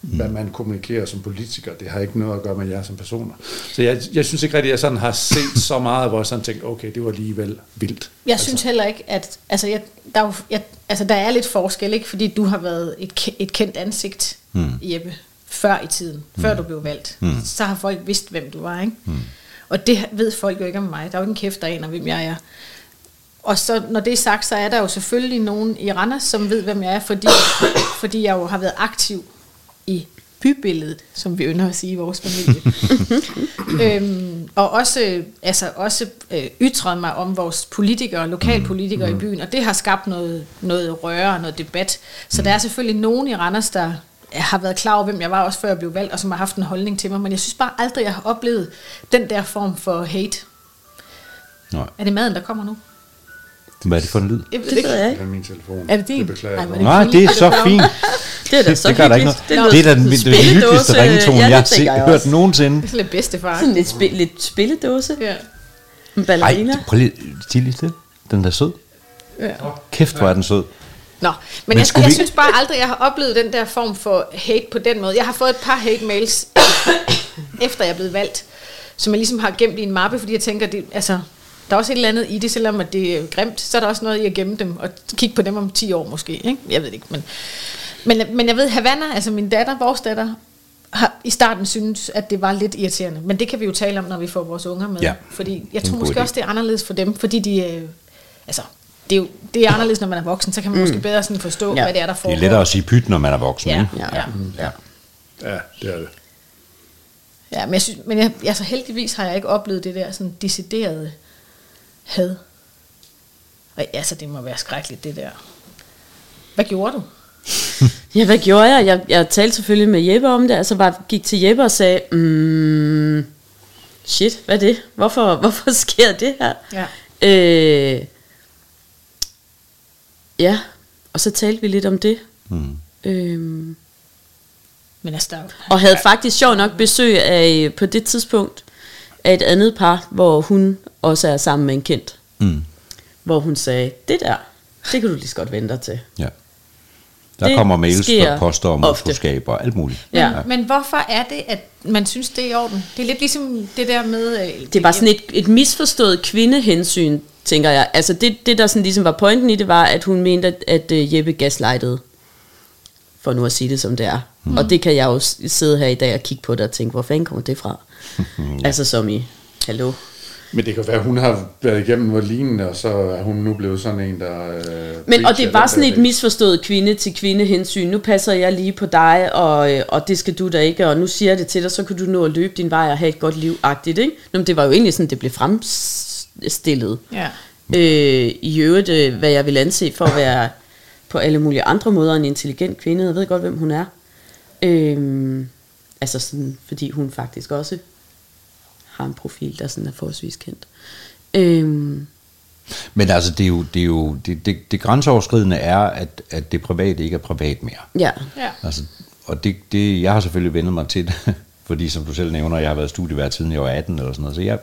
hvad man kommunikerer som politiker. Det har ikke noget at gøre med jer som personer. Så jeg, jeg synes ikke rigtigt, at jeg sådan har set så meget, hvor jeg sådan tænkte, okay, det var alligevel vildt. Jeg altså. synes heller ikke, at... Altså, jeg, der, er jo, jeg, altså, der er lidt forskel, ikke? Fordi du har været et, et kendt ansigt, mm. Jeppe, før i tiden. Mm. Før du blev valgt. Mm. Så har folk vidst, hvem du var, ikke? Mm. Og det ved folk jo ikke om mig. Der er jo ikke en kæft, der aner, hvem jeg er. Og så, når det er sagt, så er der jo selvfølgelig nogen i Randers, som ved, hvem jeg er, fordi, fordi jeg jo har været aktiv i bybilledet, som vi ynder at sige i vores familie. øhm, og også, altså også øh, ytret mig om vores politikere, lokalpolitikere mm. i byen, og det har skabt noget, noget røre og noget debat. Så der er selvfølgelig nogen i Randers, der har været klar over, hvem jeg var, også før jeg blev valgt, og som har haft en holdning til mig. Men jeg synes bare aldrig, jeg har oplevet den der form for hate. Nej. Er det maden, der kommer nu? Hvad er det for en lyd? Jeg ved Det ikke. ved jeg Det er min telefon. Er det din? Det beklager jeg. er Nej, det er så fint. Det er da så det gør der ikke noget. lyder Det er da den, en den hyggeligste ringtone, Ja, jeg har det set, jeg hørt nogensinde. Det er lidt bedstefar. Sådan lidt, spil, lidt spilledåse. Ja. En ballerina. Ej, prøv lige, sig lige til. Den er sød. ja. Kæft, hvor er den sød. Nå, men, Men jeg, jeg vi- synes bare aldrig, jeg har oplevet den der form for hate på den måde. Jeg har fået et par hate mails, efter jeg er blevet valgt, som jeg ligesom har gemt i en mappe, fordi jeg tænker, det, altså, der er også et eller andet i det, selvom at det er grimt, så er der også noget i at gemme dem, og kigge på dem om 10 år måske. Ikke? Jeg ved det ikke, men, men, men jeg ved, Havana, altså min datter, vores datter, har i starten synes, at det var lidt irriterende. Men det kan vi jo tale om, når vi får vores unger med. Ja. Fordi Det jeg tror måske idé. også, det er anderledes for dem, fordi de... Øh, altså, det er jo det er anderledes, når man er voksen, så kan man mm. måske bedre sådan forstå, Ja. hvad det er, der Det foregår. er lettere at sige pyt, når man er voksen. Ja, ja, ja. ja. Ja, det er det. ja men, jeg synes, men jeg, altså, heldigvis har jeg ikke oplevet det der sådan deciderede had. Og, altså, det må være skrækkeligt, det der. Hvad gjorde du? Ja, hvad gjorde jeg? jeg? Jeg talte selvfølgelig med Jeppe om det, altså bare gik til Jeppe og sagde, mm, shit, hvad er det? Hvorfor, hvorfor sker det her? Ja. Øh, ja, og så talte vi lidt om det. Mm. Øhm, Men altså, der, og havde faktisk sjov nok besøg af, på det tidspunkt, af et andet par, hvor hun også er sammen med en kendt. Mm. Hvor hun sagde, det der, det kan du lige så godt vente dig til. ja. Der Det kommer mails og poster om ofte. utroskab og alt muligt. men, Ja. men hvorfor er det, at man synes, det er i orden? Det er lidt ligesom det der med... øh, Det var sådan et, et misforstået kvindehensyn, tænker jeg. Altså det, det, der sådan ligesom var pointen i det, var, at hun mente, at, at uh, Jeppe gaslightede. For nu at sige det, som det er. Mm. Og det kan jeg jo sidde her i dag og kigge på det og tænke, hvor fanden kommer det fra? Altså som i, hallo. Men det kan være, at hun har været igennem noget lignende, og så er hun nu blevet sådan en, der... Øh, Men, og det var sådan et misforstået kvinde til kvinde hensyn. Nu passer jeg lige på dig, og, øh, og det skal du da ikke, og nu siger jeg det til dig, så kan du nå at løbe din vej og have et godt liv-agtigt, ikke? Nå, men det var jo egentlig sådan, det blev fremstillet. Ja. Øh, I øvrigt, øh, hvad jeg vil anse for at være på alle mulige andre måder en intelligent kvinde. Jeg ved godt, hvem hun er. Øh, altså sådan, fordi hun faktisk også har en profil, der sådan er forholdsvis kendt. Øh, Men altså, det er jo, det, er jo, det, det, det grænseoverskridende er, at, at det private ikke er privat mere. ja. Ja. Altså, og det, det, jeg har selvfølgelig vendt mig til det, fordi som du selv nævner, jeg har været studievært siden jeg var 18 eller sådan noget, så jeg,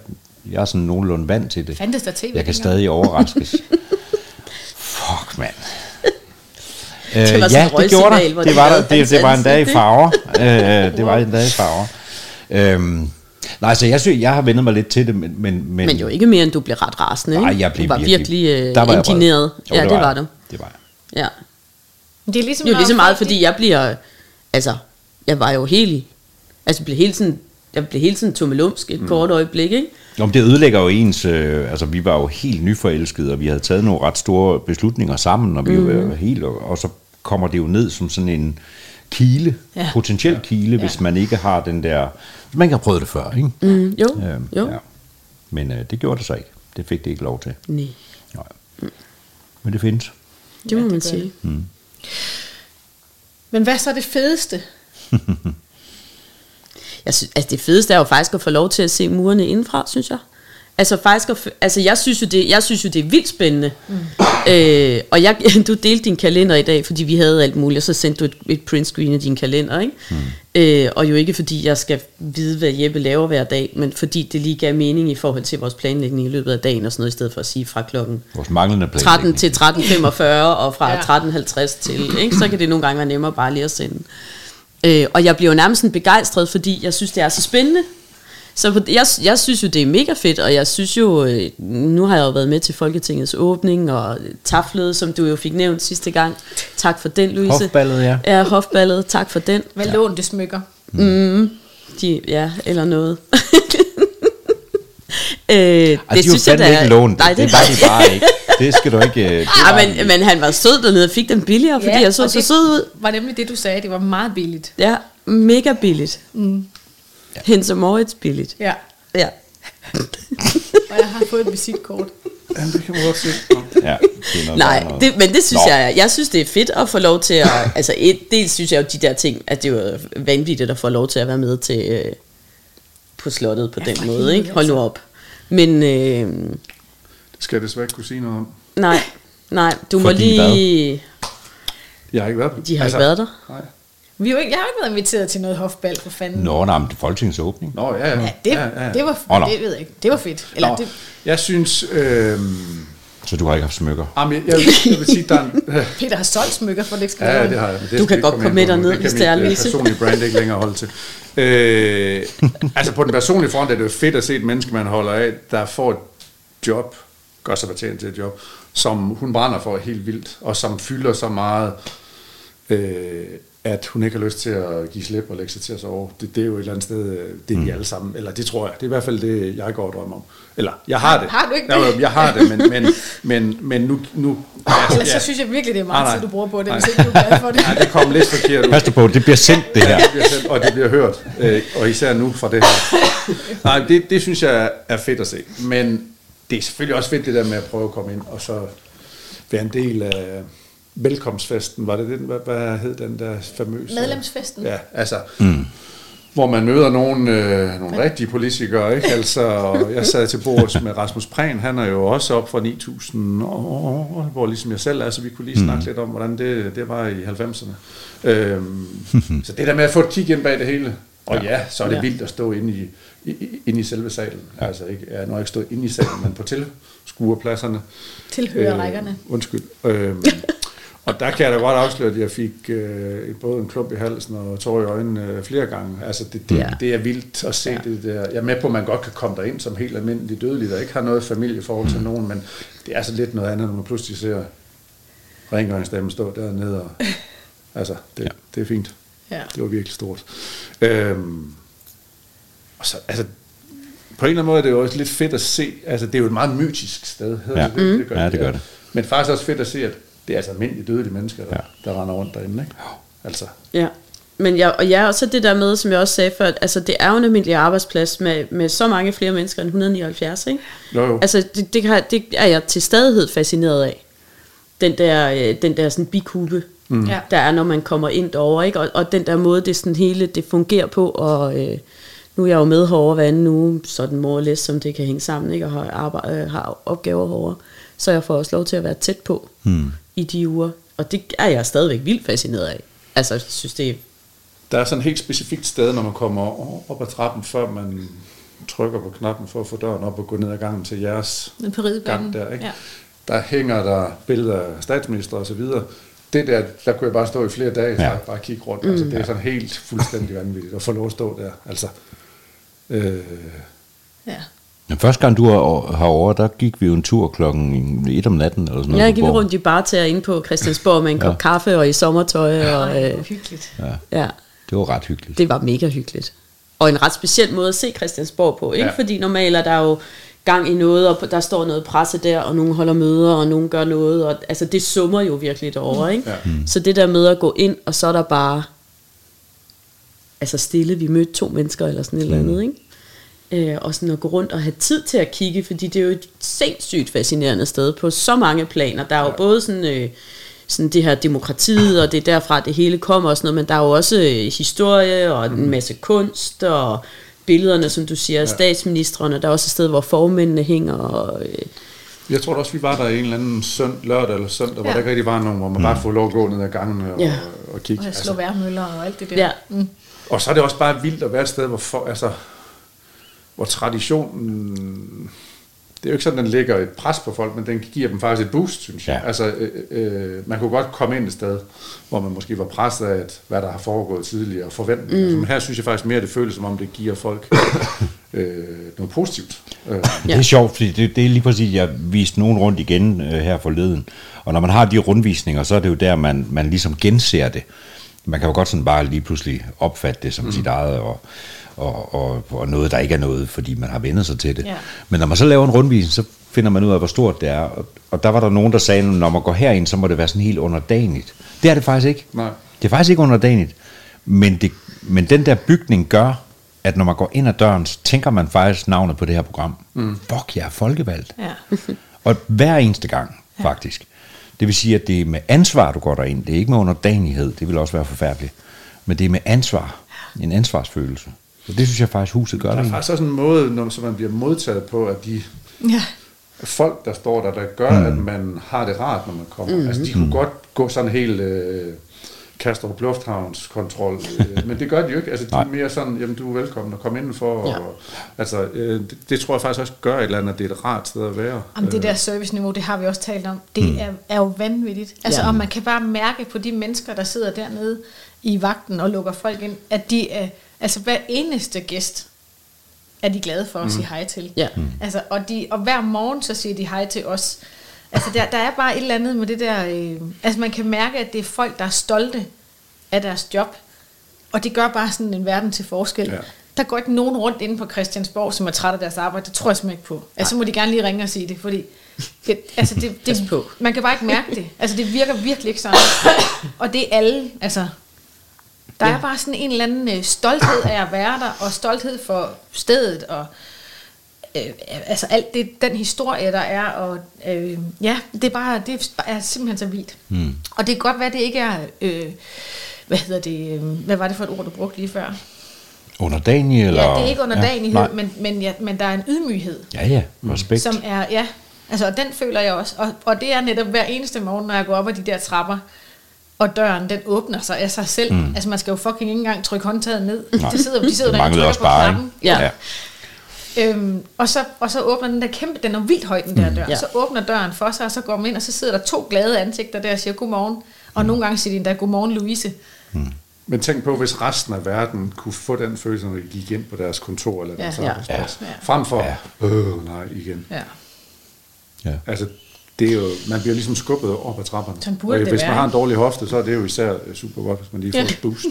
jeg er sådan nogenlunde vant til det. Fandtes der tv Jeg kan stadig overraskes. Fuck, mand. Øh, Det var ja, et det gjorde der. Det de var, der. Det, det var en dag i farver. Øh, det var en dag i farver. Øhm, nej, så jeg synes, jeg har vendt mig lidt til det, men... Men, men, Men jo ikke mere, end du blev ret rasende, ikke? Nej, jeg blev du var virkelig, virkelig der var øh, indigneret. Jo, ja, det var, jeg. du. Det var jeg. Ja. Det er ligesom, Det er jo når lige så meget, fordi jeg bliver, altså, jeg var jo helt, altså blev hele tiden, jeg blev hele tiden tummelumsk et mm. kort øjeblik, ikke? Nå, men det ødelægger jo ens, øh, altså vi var jo helt nyforelskede, og vi havde taget nogle ret store beslutninger sammen, og vi mm. var helt, og, og så kommer det jo ned som sådan en kile, ja. Potentiel ja. kile, Ja. hvis man ikke har den der, man ikke har prøvet det før, ikke? Mm, jo, Øhm, jo. Ja. Men øh, det gjorde det så ikke. Det fik det ikke lov til. Nej, Nej. Men det findes. det må Ja, man det gør sige. Men hvad så er det fedeste? Jeg synes, altså det fedeste er jo faktisk at få lov til at se murene indenfra, synes jeg. Altså faktisk, at, f- altså jeg synes jo det, jeg synes jo det er vildt spændende. Mm. Øh, og jeg, du delte din kalender i dag, fordi vi havde alt muligt, og så sendte du et, et print screen af din kalender, ikke? Mm. Øh, og jo ikke fordi jeg skal vide, hvad Jeppe laver hver dag, men fordi det lige gav mening i forhold til vores planlægning i løbet af dagen og sådan noget, i stedet for at sige fra klokken Vores manglende 13 planlægning. til 13.45 og fra ja. 13.50 til, ikke? så kan det nogle gange være nemmere bare lige at sende. Øh, og jeg bliver jo nærmest sådan begejstret, fordi jeg synes, det er så spændende. Så på- jeg, jeg synes jo, det er mega fedt, og jeg synes jo, øh, nu har jeg jo været med til Folketingets åbning, og taflet, som du jo fik nævnt sidste gang. Tak for den, Louise. Hofballet, ja. Ja, hofballet, tak for den. Hvad ja. lånte smykker? Mm, de, ja, eller noget. øh, det Ej, de var fandme da ikke lånt. Nej, det, det var de bare ikke. Det skal du ikke... øh, Det var, Ja, men, men han var sød dernede og fik den billigere, fordi jeg så og så sød ud. var nemlig det, du sagde. Det var meget billigt. Ja, mega billigt. Mm. Hense Moritz billigt. Ja. Ja. Og jeg har fået et visitkort. Ja, det kan man godt se. ja, det Nej, noget. det, men det synes Nå. jeg, jeg synes det er fedt at få lov til at, altså et, dels synes jeg jo de der ting, at det er jo vanvittigt at få lov til at være med til, øh, på slottet på Ja, den måde, ikke? Hold nu altså. op. Men øh, Det skal jeg desværre ikke kunne sige noget om. nej, nej, du må Fordi lige, Jeg har ikke været på de har altså, ikke været der. Nej. Vi jo ikke, jeg har ikke været inviteret til noget hofbal for fanden. Nå, nej, men det er Folketingets åbning. Nå, ja, ja. Ja, det, ja, ja. det var, nå. det ved jeg ikke. Det var fedt. Eller Nå, det, jeg synes... Øh, Så du har ikke haft smykker. jeg, jeg, jeg vil sige, der er en, Peter har solgt smykker, for det ikke skal Ja, ja, det har jeg. Det Du kan godt komme med derned, Det kan hvis det er, Louise. personlige brand ikke længere holde til. Øh, altså på den personlige front er det jo fedt at se et menneske, man holder af, der får et job, gør sig fortjent til et job, som hun brænder for helt vildt, og som fylder så meget, øh, at hun ikke har lyst til at give slip og lægge sig til at sove. Det, det er jo et eller andet sted, øh, det er vi alle sammen, eller det tror jeg. Det er i hvert fald det, jeg går og drømmer om. Eller, jeg har det. Har du ikke jeg, det? Jeg har det, men, men, men, men nu... nu Ellers så synes jeg virkelig, det er meget Nej, nej. tid, du bruger på det, Nej. hvis ikke du er glad for det. Ja, det kom lidt forkert ud. Pas på, det bliver sendt det her. Det bliver sendt, og det bliver hørt, øh, og især nu fra det her. Nej, det, det synes jeg er fedt at se. Men det er selvfølgelig også fedt det der med at prøve at komme ind, og så være en del af velkomstfesten. Var det den, hvad, hvad hed den der famøse? Medlemsfesten. Ja, altså... Mm. Hvor man møder nogle, øh, nogle rigtige politikere, ikke? Altså, og jeg sad til bordet med Rasmus Prehn, han er jo også op fra 9000 år, hvor ligesom jeg selv er, så vi kunne lige snakke mm. lidt om, hvordan det, det var i 90'erne. Øhm, så det der med at få et kig ind bag det hele, og ja, så er det Ja. vildt at stå inde i, i, inde i selve salen. Altså ikke, jeg har nok ikke stået inde i salen, men på tilskuerpladserne. Tilhørerrækkerne. Øh, undskyld. Øhm, og der kan jeg da godt afsløre, at jeg fik øh, både en klump i halsen og tår i øjnene øh, flere gange. Altså det, det, Ja. ja. det er vildt at se ja. det der. Jeg er med på, at man godt kan komme derind som helt almindelig dødelig, der ikke har noget familieforhold til nogen, men det er altså lidt noget andet, når man pludselig ser rengøringsdamen stå dernede. Og, altså, det, ja. det er fint. Ja. Det var virkelig stort. Øhm, og så, altså, på en eller anden måde er det jo også lidt fedt at se, altså det er jo et meget mytisk sted. hedder Ja. det, det, det gør Ja, det gør det. Men faktisk også fedt at se, at det er altså almindelige dødelige mennesker, der, Ja. der render rundt derinde. Ikke? Altså, Ja. Men jeg, og ja, og så det der med, som jeg også sagde før, altså det er jo en almindelig arbejdsplads med, med så mange flere mennesker end 179, ikke? jo, jo. Altså det, det, kan, det er jeg til stadighed fascineret af. Den der, øh, den der sådan bikube, mm. Der er, når man kommer ind derover, ikke? Og, og den der måde, det sådan hele det fungerer på, og øh, nu er jeg jo med herovre hver anden uge, sådan more or less, som det kan hænge sammen, ikke? Og har, arbejde, øh, har opgaver herovre. Så jeg får også lov til at være tæt på mm. i de uger. Og det er jeg stadigvæk vildt fascineret af. Altså, jeg synes, det er Der er sådan et helt specifikt sted, når man kommer op ad trappen, før man trykker på knappen for at få døren op og gå ned ad gangen til jeres gang der. Ikke? Ja. Der hænger der billeder af statsminister og så videre. Det der, der kunne jeg bare stå i flere dage, Ja. ja. bare kigge rundt. Altså, det er sådan helt fuldstændig vanvittigt at få lov at stå der. Altså, øh, Ja. Den første gang, du var herovre, der gik vi jo en tur klokken et om natten, eller sådan noget. På gik Borg. rundt i barter inde på Christiansborg med en kop kaffe og i sommertøj. Og, Ej, øh, hyggeligt. Ja, ja, det var ret hyggeligt. det var mega hyggeligt. og en ret speciel måde at se Christiansborg på, ikke? Ja. Ja. Fordi normalt er der jo gang i noget, og der står noget presse der, og nogen holder møder, og nogen gør noget, og altså det summer jo virkelig derovre, ikke? Ja. Så det der med at gå ind, og så er der bare altså stille, vi mødte to mennesker eller sådan et eller andet, ikke? Øh, og sådan at gå rundt og have tid til at kigge, fordi det er jo et sindssygt fascinerende sted på så mange planer. Der er jo ja. både sådan, øh, sådan det her demokratiet, og det er derfra, det hele kommer og sådan noget, men der er jo også øh, historie og en masse kunst og billederne, som du siger, af statsministerne. Der er også et sted, hvor formændene hænger. Og, øh, Jeg tror da også, vi var der en eller anden sønd, lørdag eller søndag, hvor Ja. der ikke rigtig var nogen, hvor man bare får lov at gå ned ad gangen og, Ja. og kigge. Og slå værmøller og alt det der. ja, Mm. Og så er det også bare vildt at være et sted, hvor, for, altså, hvor traditionen... Det er jo ikke sådan, den lægger et pres på folk, men den giver dem faktisk et boost, synes jeg. Ja. Altså, øh, øh, man kunne godt komme ind et sted, hvor man måske var presset af, at, hvad der har foregået tidligere, og forventninger. Mm. Men her synes jeg faktisk mere, det føles som om, det giver folk øh, noget positivt. Øh, Ja. Det er sjovt, fordi det, det er lige præcis, jeg viste nogen rundt igen øh, her forleden. Og når man har de rundvisninger, så er det jo der, man, man ligesom genser det. Man kan jo godt sådan bare lige pludselig opfatte det som mm. sit eget, og, og, og, og noget, der ikke er noget, fordi man har vendt sig til det. Ja. Men når man så laver en rundvisning, så finder man ud af, hvor stort det er. Og, og der var der nogen, der sagde, at når man går herind, så må det være sådan helt underdanigt. Det er det faktisk ikke. Nej. Det er faktisk ikke underdanigt. Men, det, men den der bygning gør, at når man går ind ad døren, så tænker man faktisk navnet på det her program. Mm. Fuck, jeg er folkevalgt. Ja. Og hver eneste gang, faktisk. Det vil sige, at det er med ansvar, du går derind. Det er ikke med underdanighed. Det vil også være forfærdeligt. Men det er med ansvar. En ansvarsfølelse. Så det synes jeg faktisk, huset gør Der er faktisk også en måde, når, så man bliver modtaget på, at de ja. folk, der står der, der gør, mm. at man har det rart, når man kommer. Mm. Altså, de kunne godt gå sådan helt øh, Kastrup Lufthavns kontrol, øh, men det gør de jo ikke. Altså, de er mere sådan, jamen, du er velkommen at komme indenfor. Og, Ja. altså, øh, det, det, tror jeg faktisk også gør et eller andet, at det er et rart sted at være. Jamen, det der serviceniveau, det har vi også talt om, det mm. er, er jo vanvittigt. Altså, Ja. og man kan bare mærke på de mennesker, der sidder dernede i vagten og lukker folk ind, at de er, altså hver eneste gæst, er de glade for at sige hej til. Ja. Altså, og, de, og hver morgen, så siger de hej til os. Altså, der, der er bare et eller andet med det der... Øh, altså, man kan mærke, at det er folk, der er stolte af deres job. Og det gør bare sådan en verden til forskel. Ja. Der går ikke nogen rundt inde på Christiansborg, som er træt af deres arbejde. Det tror jeg simpelthen ikke på. Altså, så må de gerne lige ringe og sige det, fordi... Det, altså, det, det, på. man kan bare ikke mærke det. Altså, det virker virkelig ikke sådan. Og det er alle, altså... Der er bare sådan en eller anden øh, stolthed af at være der, og stolthed for stedet, og øh, altså alt det, den historie, der er, og øh, ja, det er bare, det er simpelthen så vildt. Mm. Og det kan godt være, det ikke er, øh, hvad hedder det, øh, hvad var det for et ord, du brugte lige før? Underdanig, eller? ja, det er ikke underdanighed, Ja, ja, men, men, ja, men der er en ydmyghed, ja, ja, respekt. som er, ja, altså og den føler jeg også, og, og det er netop hver eneste morgen, når jeg går op ad de der trapper, og døren, den åbner sig af sig selv. Mm. Altså, man skal jo fucking ikke engang trykke håndtaget ned. Nej, De sidder, de sidder det der og trykker også på bare, knappen. ikke? Ja. Øhm, og, så, og så åbner den der kæmpe, den er vildt høj, den der dør. Ja. Ja. Så åbner døren for sig, og så går man ind, og så sidder der to glade ansigter der og siger godmorgen. Og nogle gange siger de endda, godmorgen Louise. Men tænk på, hvis resten af verden kunne få den følelse, når de gik ind på deres kontor eller Ja. deres Ja. arbejdsplads. Ja. Frem for, Ja. øh, nej, igen. Ja. Ja. Altså, det er jo, man bliver ligesom skubbet op ad trapperne. Sådan burde og det hvis være, man har en dårlig hofte, så er det jo især super godt, hvis man lige får Ja. et boost.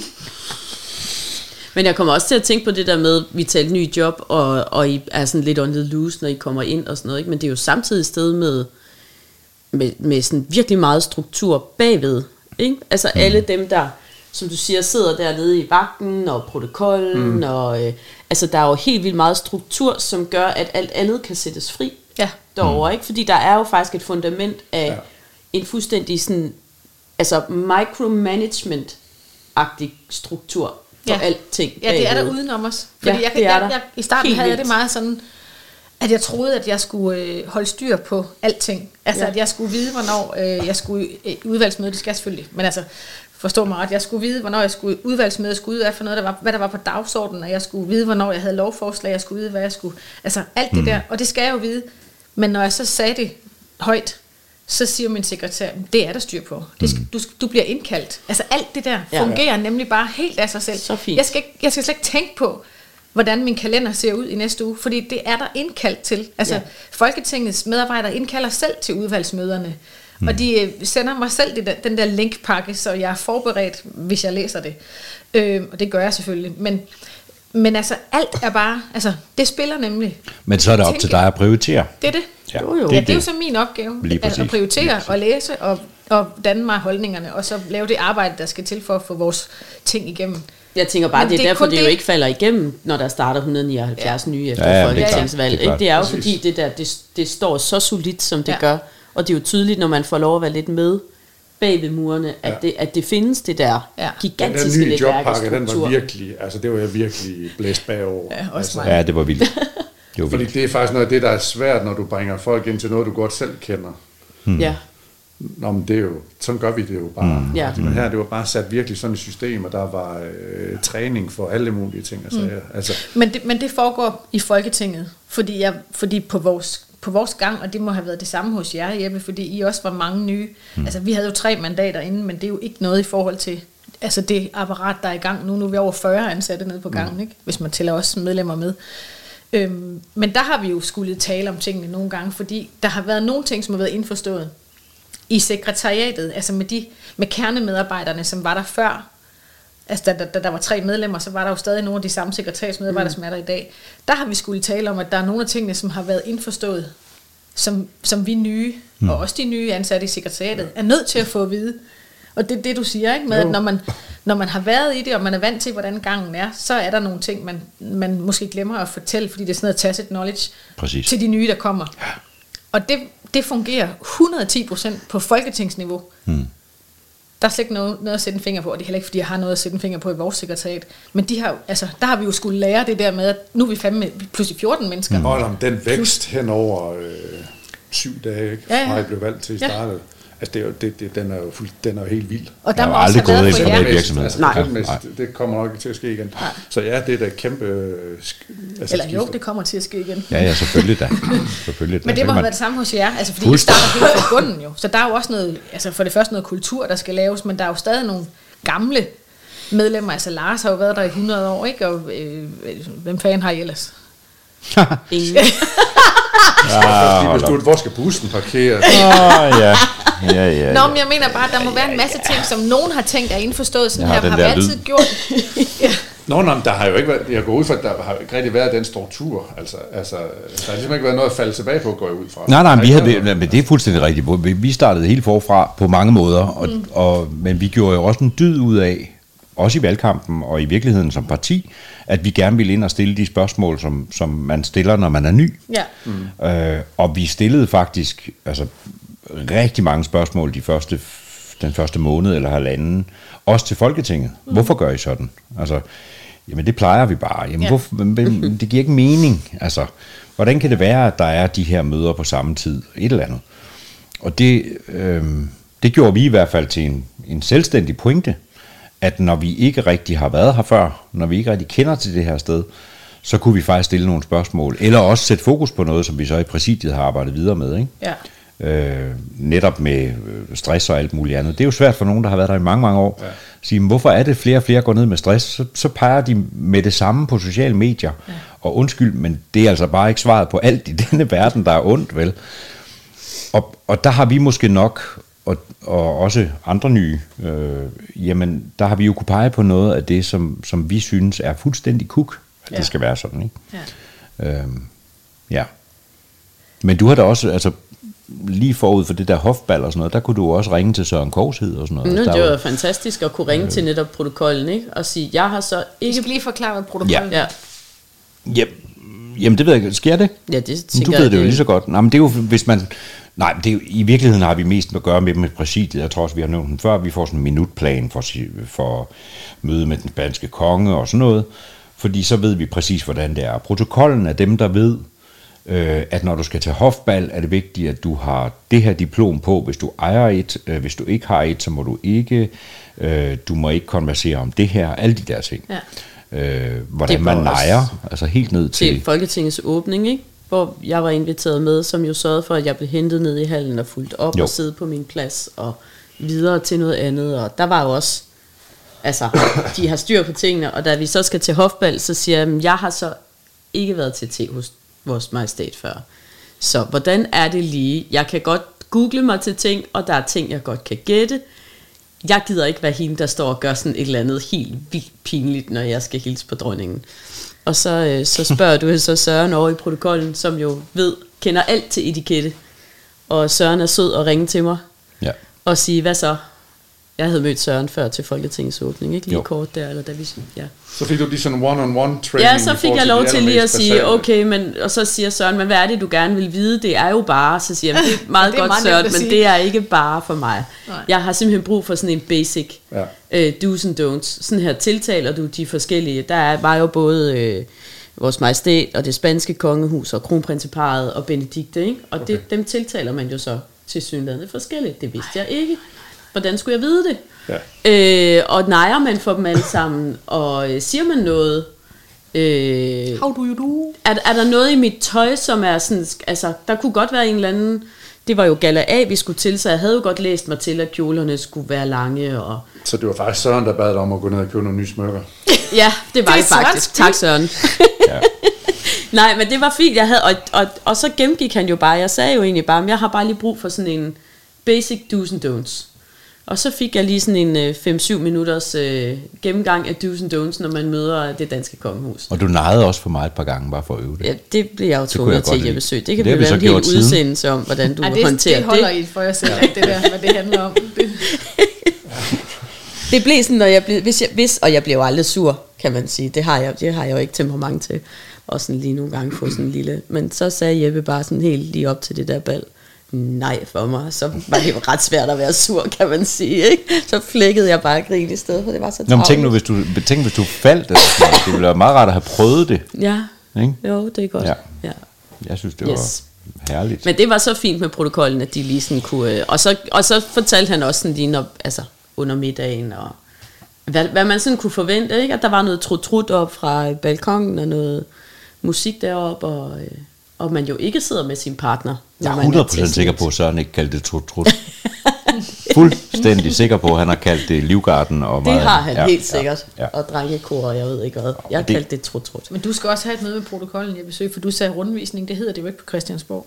Men jeg kommer også til at tænke på det der med, vi talte ny job, og, og I er sådan lidt on the loose, når I kommer ind og sådan noget. Ikke? Men det er jo samtidig et sted med, med, med sådan virkelig meget struktur bagved. Ikke? Altså mm. alle dem, der, som du siger, sidder dernede i vagten og protokollen. Mm. Og, øh, altså der er jo helt vildt meget struktur, som gør, at alt andet kan sættes fri Ja. derovre. Ikke? Fordi der er jo faktisk et fundament af Ja. en fuldstændig sådan, altså micromanagement-agtig struktur for Ja. alting. Ja, det er der bagved. udenom os. Fordi Ja, jeg, kan, det er jeg, der. jeg, I starten Helt havde jeg det meget sådan, at jeg troede, at jeg skulle øh, holde styr på alting. Altså, Ja. at jeg skulle vide, hvornår øh, jeg skulle i udvalgsmøde, det skal jeg selvfølgelig. Men altså, forstå mig ret, jeg skulle vide, hvornår jeg skulle udvalgsmøde, jeg skulle vide, hvad, for noget, der var, hvad der var på dagsordenen, og jeg skulle vide, hvornår jeg havde lovforslag, jeg skulle vide, hvad jeg skulle... Altså, alt det der, og det skal jeg jo vide. Men når jeg så sagde det højt, så siger min sekretær, det er der styr på. Det skal, du, du bliver indkaldt. Altså alt det der Ja. fungerer nemlig bare helt af sig selv. Så fint. Jeg skal, ikke, jeg skal slet ikke tænke på, hvordan min kalender ser ud i næste uge, fordi det er der indkaldt til. Altså, Ja. ja. Folketingets medarbejdere indkalder selv til udvalgsmøderne, mm. og de øh, sender mig selv det der, den der linkpakke, så jeg er forberedt, hvis jeg læser det. Øh, og det gør jeg selvfølgelig. Men men altså, alt er bare, altså, det spiller nemlig. Men så er det op til dig at prioritere. Det er det. Ja, Jo, jo. Ja, det er jo så min opgave, Lige at, præcis. at prioritere Lige præcis. og læse og, og danne mig holdningerne, og så lave det arbejde, der skal til for at få vores ting igennem. Jeg tænker bare, Men det er det er derfor, det jo det- ikke falder igennem, når der starter 179 ja. nye efter Ja, ja, det er folketingsvalg. Det er Det, det er jo Præcis. fordi, det, der, det, det står så solidt, som det Ja. gør. Og det er jo tydeligt, når man får lov at være lidt med bag ved murene, at, Ja. det, at det findes, det der Ja. Den gigantiske der nye jobpakke, den var virkelig, altså det var jeg virkelig blæst bagover. Ja, også altså, mig. Ja, det var vildt. Det var Fordi vildt. det er faktisk noget af det, der er svært, når du bringer folk ind til noget, du godt selv kender. Ja. Nå, men det er jo, sådan gør vi det jo bare. Mm. Ja. Men her, det var bare sat virkelig sådan et system, og der var øh, træning for alle mulige ting og sager. Mm. Altså, Men det, men det foregår i Folketinget, fordi, jeg, fordi på, vores, på vores gang, og det må have været det samme hos jer, Jeppe, fordi I også var mange nye. Mm. Altså, vi havde jo tre mandater inden, men det er jo ikke noget i forhold til altså det apparat, der er i gang nu. Nu er vi over 40 ansatte nede på gangen, mm. ikke? hvis man tæller også medlemmer med. Øhm, men der har vi jo skulle tale om tingene nogle gange, fordi der har været nogle ting, som har været indforstået i sekretariatet, altså med, de, med kernemedarbejderne, som var der før, altså da, da, da der var tre medlemmer, så var der jo stadig nogle af de samme sekretariatsmedarbejdere, mm. som er der i dag. Der har vi skulle tale om, at der er nogle af tingene, som har været indforstået, som, som vi nye, mm. og også de nye ansatte i sekretariatet, er nødt til at få at vide. Og det er det, du siger, ikke? Med, at når man, når man har været i det, og man er vant til, hvordan gangen er, så er der nogle ting, man, man måske glemmer at fortælle, fordi det er sådan noget tacit knowledge Præcis. til de nye, der kommer. Og det, det fungerer 110% på folketingsniveau. Mm. Der er slet ikke noget, noget at sætte en finger på, og det er heller ikke, fordi jeg har noget at sætte en finger på i vores sekretariat. Men de har, altså, der har vi jo skulle lære det der med, at nu er vi fandme pludselig 14 mennesker. Mm. og om den vækst hen over øh, syv dage, ikke? Ja, ja. fra jeg blev valgt til i Ja. starten, altså det er jo, det, det, den, er jo fuld, den er jo helt vild. Og der Jeg må har også aldrig gået i for privat jer. virksomhed. Altså, Nej. nej. det kommer nok ikke til at ske igen. Nej. Så ja, det er da kæmpe... øh, Altså, Eller jo, det kommer til at ske igen. Ja, ja, selvfølgelig da. selvfølgelig da. Men det må have været det samme hos jer, altså fordi I starter helt fra bunden jo. Så der er jo også noget, altså for det første noget kultur, der skal laves, men der er jo stadig nogle gamle medlemmer. Altså Lars har jo været der i 100 år, ikke? Og øh, hvem fanden har I ellers? Ingen. Ah, op. besluttede, hvor skal bussen parkere? Åh, ja. Ja, ja, Nå, men jeg mener bare, at der må være en masse ting, som nogen har tænkt er indforstået. Sådan her har vi altid lyd. gjort. ja. Nå, men der har jo ikke været, jeg går ud fra, at der har ikke rigtig været den struktur. Altså, altså, der har ligesom ikke været noget at falde tilbage på, går jeg ud fra. Nej, nej, men, vi havde, men det er fuldstændig rigtigt. Vi- Vi startede helt forfra på mange måder, og, mm. og, men vi gjorde jo også en dyd ud af, også i valgkampen og i virkeligheden som parti, at vi gerne ville ind og stille de spørgsmål, som, som man stiller, når man er ny. Ja. Mm. Øh, og vi stillede faktisk altså, rigtig mange spørgsmål de første, den første måned eller halvanden, også til Folketinget. Mm. Hvorfor gør I sådan? Altså, jamen det plejer vi bare. Jamen, Ja. hvorfor, men, det giver ikke mening. Altså, hvordan kan det være, at der er de her møder på samme tid? Et eller andet. Og det, øh, det gjorde vi i hvert fald til en, en selvstændig pointe, at når vi ikke rigtig har været her før, når vi ikke rigtig kender til det her sted, så kunne vi faktisk stille nogle spørgsmål, eller også sætte fokus på noget, som vi så i præsidiet har arbejdet videre med, ikke? Ja. Øh, netop med øh, stress og alt muligt andet. Det er jo svært for nogen, der har været der i mange, mange år, ja. at sige, "Men hvorfor er det flere og flere går ned med stress? Så, så peger de med det samme på sociale medier, ja. og undskyld, men det er altså bare ikke svaret på alt i denne verden, der er ondt, vel? Og, og der har vi måske nok, og, og også andre nye, øh, jamen der har vi jo kunne pege på noget af det, som, som vi synes er fuldstændig kuk, at ja. Ja. det skal være sådan, ikke? Ja. Øhm, ja. Men du har da også, altså lige forud for det der hofbal og sådan noget, der kunne du også ringe til Søren Korshed og sådan noget. Nu, det der var fantastisk at kunne ringe til netop protokollen, ikke? Og sige, jeg har så ikke... skal lige forklare, hvad protokollen Ja, er. Jamen, jamen, det ved jeg ikke. Sker det? ja det tænker du ved jeg, det jo lige så godt. Nej, men det er jo, hvis man... Nej, men det er i virkeligheden har vi mest at gøre med med præsidiet. Jeg tror også, vi har nævnt den før. Vi får sådan en minutplan for, for møde med den spanske konge og sådan noget. Fordi så ved vi præcis, hvordan det er. Protokollen er dem, der ved, øh, at når du skal til hofbal, er det vigtigt, at du har det her diplom på, hvis du ejer et. Øh, hvis du ikke har et, så må du ikke. Øh, du må ikke konversere om det her. Alle de der ting. Ja. Øh, hvordan man nejer. Altså helt ned til... til Folketingets åbning, ikke? Hvor jeg var inviteret med, som jo sørgede for, at jeg blev hentet ned i hallen og fulgt op Jo. og sidde på min plads og videre til noget andet. Og der var jo også, altså, de har styr på tingene, og da vi så skal til hofbal, så siger jeg, "Men jeg har så ikke været til te hos vores majestæt før. Så hvordan er det lige? Jeg kan godt google mig til ting, og der er ting, jeg godt kan gætte. Jeg gider ikke være hende, der står og gør sådan et eller andet helt vildt pinligt, når jeg skal hilse på dronningen. Og så, øh, så spørger du så Søren over i protokollen, som jo ved, kender alt til etikette. Og Søren er sød og ringe til mig Ja. og sige, hvad så? Jeg havde mødt Søren før til Folketingets åbning, ikke lige Jo. kort der, eller da vi, ja. Så fik du lige sådan one-on-one training. Ja, så fik jeg lov til lige at sige, basale. okay, men, og så siger Søren, men hvad er det, du gerne vil vide? Det er jo bare, så siger jeg, det er meget Det er godt meget Søren, men det er ikke bare for mig. Nej. Jeg har simpelthen brug for sådan en basic Ja. øh, do's and don'ts. Sådan her tiltaler du de forskellige. Der er- var jo både øh, vores majestæt og det spanske kongehus og kronprinseparet og Benedikte, ikke? Og okay. det, dem tiltaler man jo så til synligheden forskelligt. Det vidste jeg ikke. Hvordan skulle jeg vide det? Ja. Øh, og nejer man for dem alle sammen, og øh, siger man noget... Øh, How do you do? er, er der noget i mit tøj, som er sådan, altså, der kunne godt være en eller anden, det var jo gala A, vi skulle til, så jeg havde jo godt læst mig til, at kjolerne skulle være lange, og Så det var faktisk Søren, der bad dig om at gå ned og købe nogle nye smykker. ja, det var Det det, faktisk. Tak Søren. Ja. Nej, men det var fint, jeg havde, og, og, og så gennemgik han jo bare, jeg sagde jo egentlig bare, "Men jeg har bare lige brug for sådan en basic do's and don'ts. Og så fik jeg lige sådan en øh, 5-7 minutters øh, gennemgang af do's and don'ts, når man møder det danske kongehus. Og du nejede også for mig et par gange, bare for at øve det. Ja, det bliver jeg jo tvunget til at besøge. Det Det kan har vi vi så lave en hel udsendelse om, hvordan du Ej, det, håndterer det holder det. I for jer selv, det der, hvad det handler om. Det. Det blev sådan, når jeg blev, hvis, jeg, hvis, og jeg blev aldrig sur, kan man sige. Det har jeg, det har jeg jo ikke temperament til. Og sådan lige nogle gange få sådan en lille. Men så sagde Jeppe bare sådan helt lige op til det der bal. Nej for mig. Så var det jo ret svært at være sur, kan man sige. Ikke? Så flækkede jeg bare grin i stedet, for det var så Nå, men tænk nu, travlt. hvis du, tænk, hvis du faldt, noget. det ville være meget rart at have prøvet det. Ja, Ikke? jo, det er godt. Ja. Ja. Jeg synes, det Yes. var herligt. Men det var så fint med protokollen, at de lige sådan kunne... øh, Og så, og så fortalte han også sådan lige, når, altså under middagen, og hvad, hvad man sådan kunne forvente, ikke? At der var noget trut-trut op fra balkongen, og noget musik deroppe, og, øh, og man jo ikke sidder med sin partner. Jeg er man 100% til sikker på, at Søren ikke kaldte det trut trut. Fuldstændig sikker på, at han har kaldt det livgarden. Og Det meget har han andet. helt sikkert. Ja, ja. Og drengekor, og jeg ved ikke hvad. Jeg det- kaldte det trut-trut. Men du skal også have et møde med protokollen, jeg besøger, for du sagde rundvisning, det hedder det jo ikke på Christiansborg.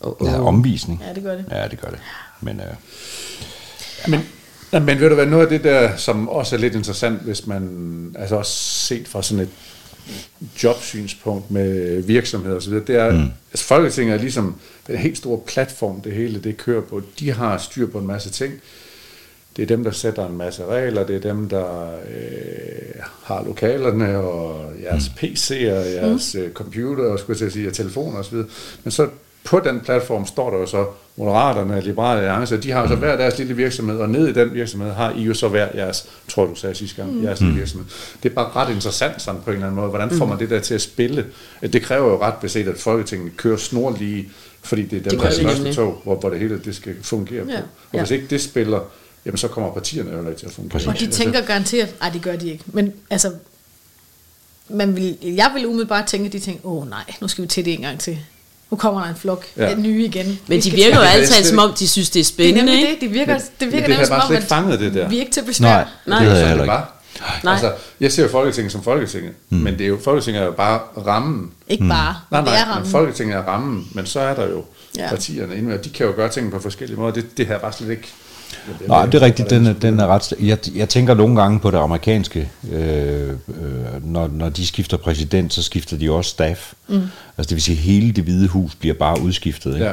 Oh, oh. Ja, omvisning. Ja, det gør det. Ja, det gør det. Men øh, Men, ja, men ved du hvad, noget af det der, som også er lidt interessant, hvis man, altså også set fra sådan et jobsynspunkt med virksomheder osv., det er, mm. altså Folketinget er ligesom den helt store platform, det hele det kører på. De har styr på en masse ting. Det er dem, der sætter en masse regler, det er dem, der øh, har lokalerne og jeres mm. PC'er, jeres mm. computer, og skulle jeg sige, og telefoner osv. Men så på den platform står der jo så Moderaterne, Liberale Alliance, og de har jo så hver deres lille virksomhed, og ned i den virksomhed har I jo så hver jeres, tror du sagde sidste gang, jeres lille virksomhed. Det er bare ret interessant sådan på en eller anden måde. Hvordan får man det der til at spille? Det kræver jo ret beset, at Folketinget kører snorlige, fordi det er Det der er største tog, hvor, hvor det hele det skal fungere på. Ja. Og Ja. hvis ikke det spiller, jamen så kommer partierne jo ikke til at fungere. Og de tænker garanteret, nej det gør de ikke, men altså, man vil, jeg vil umiddelbart tænke, at de tænker, åh nej, nu skal vi til det en gang til. Nu kommer der en flok Ja. nye igen. Men de virker jo det er altid som om, de synes, det er Det er spændende, nemlig ikke? det, det virker, Men- det virker det nærmest bare som om, ikke fanget det der. vi er ikke til besvær. Nej. Nej. Det havde jeg Sådan det ikke. var. Nej. Altså, jeg ser jo Folketinget som Folketinget, mm. men det er jo, Folketinget er jo bare rammen. Ikke bare, Nej, men det er nej, men rammen. Folketinget er rammen, men så er der jo ja. Ja. partierne inde, og de kan jo gøre tingene på forskellige måder. Det, det her er bare slet ikke... Ved Nej, det er rigtigt. Den er, den er ret... Jeg, jeg tænker nogle gange på det amerikanske. Øh, øh, når, når de skifter præsident, så skifter de også staff. Mm. Altså det vil sige, at hele det hvide hus bliver bare udskiftet. Ikke?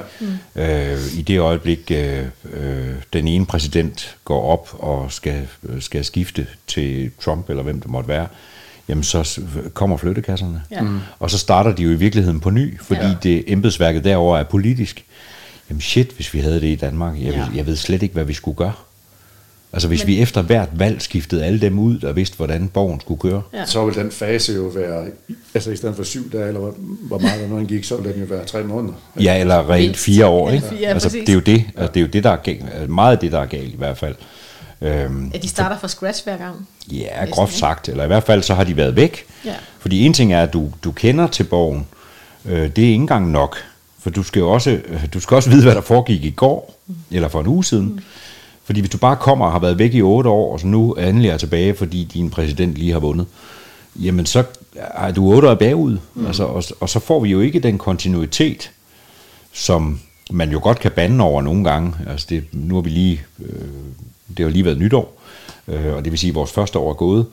Ja. Øh, I det øjeblik, øh, øh, den ene præsident går op og skal, øh, skal skifte til Trump, eller hvem det måtte være, jamen så kommer flyttekasserne. Ja. Mm. Og så starter de jo i virkeligheden på ny, fordi ja. det embedsværket derover er politisk. Jamen shit, hvis vi havde det i Danmark. Jeg, ja. Ja. ved, jeg ved slet ikke, hvad vi skulle gøre. Altså hvis Men, vi efter hvert valg skiftede alle dem ud, der vidste, hvordan borgen skulle køre. Ja. Så vil den fase jo være, altså i stedet for syv dage, eller hvor, meget der nu gik, så vil den jo være tre måneder. Ja, eller rent fire år, Ja, ikke? ja, altså, præcis. det er jo det, altså, det er jo det, der er galt. altså, Meget af det, der er galt i hvert fald. Øhm, At de starter fra scratch hver gang. ja, Næsten, groft sagt. Eller i hvert fald, så har de været væk. Ja. Fordi en ting er, at du, du kender til borgen. Øh, det er ikke engang nok. For du skal jo også, øh, du skal også vide, hvad der foregik i går, mm. eller for en uge siden. Mm. Fordi hvis du bare kommer og har været væk i otte år, og så nu endelig er tilbage, fordi din præsident lige har vundet, jamen så er du otte år bagud. Mm. Altså, og, og så får vi jo ikke den kontinuitet, som man jo godt kan bande over nogle gange. Altså det, nu har vi lige, øh, det har lige været nytår, øh, og det vil sige, at vores første år er gået.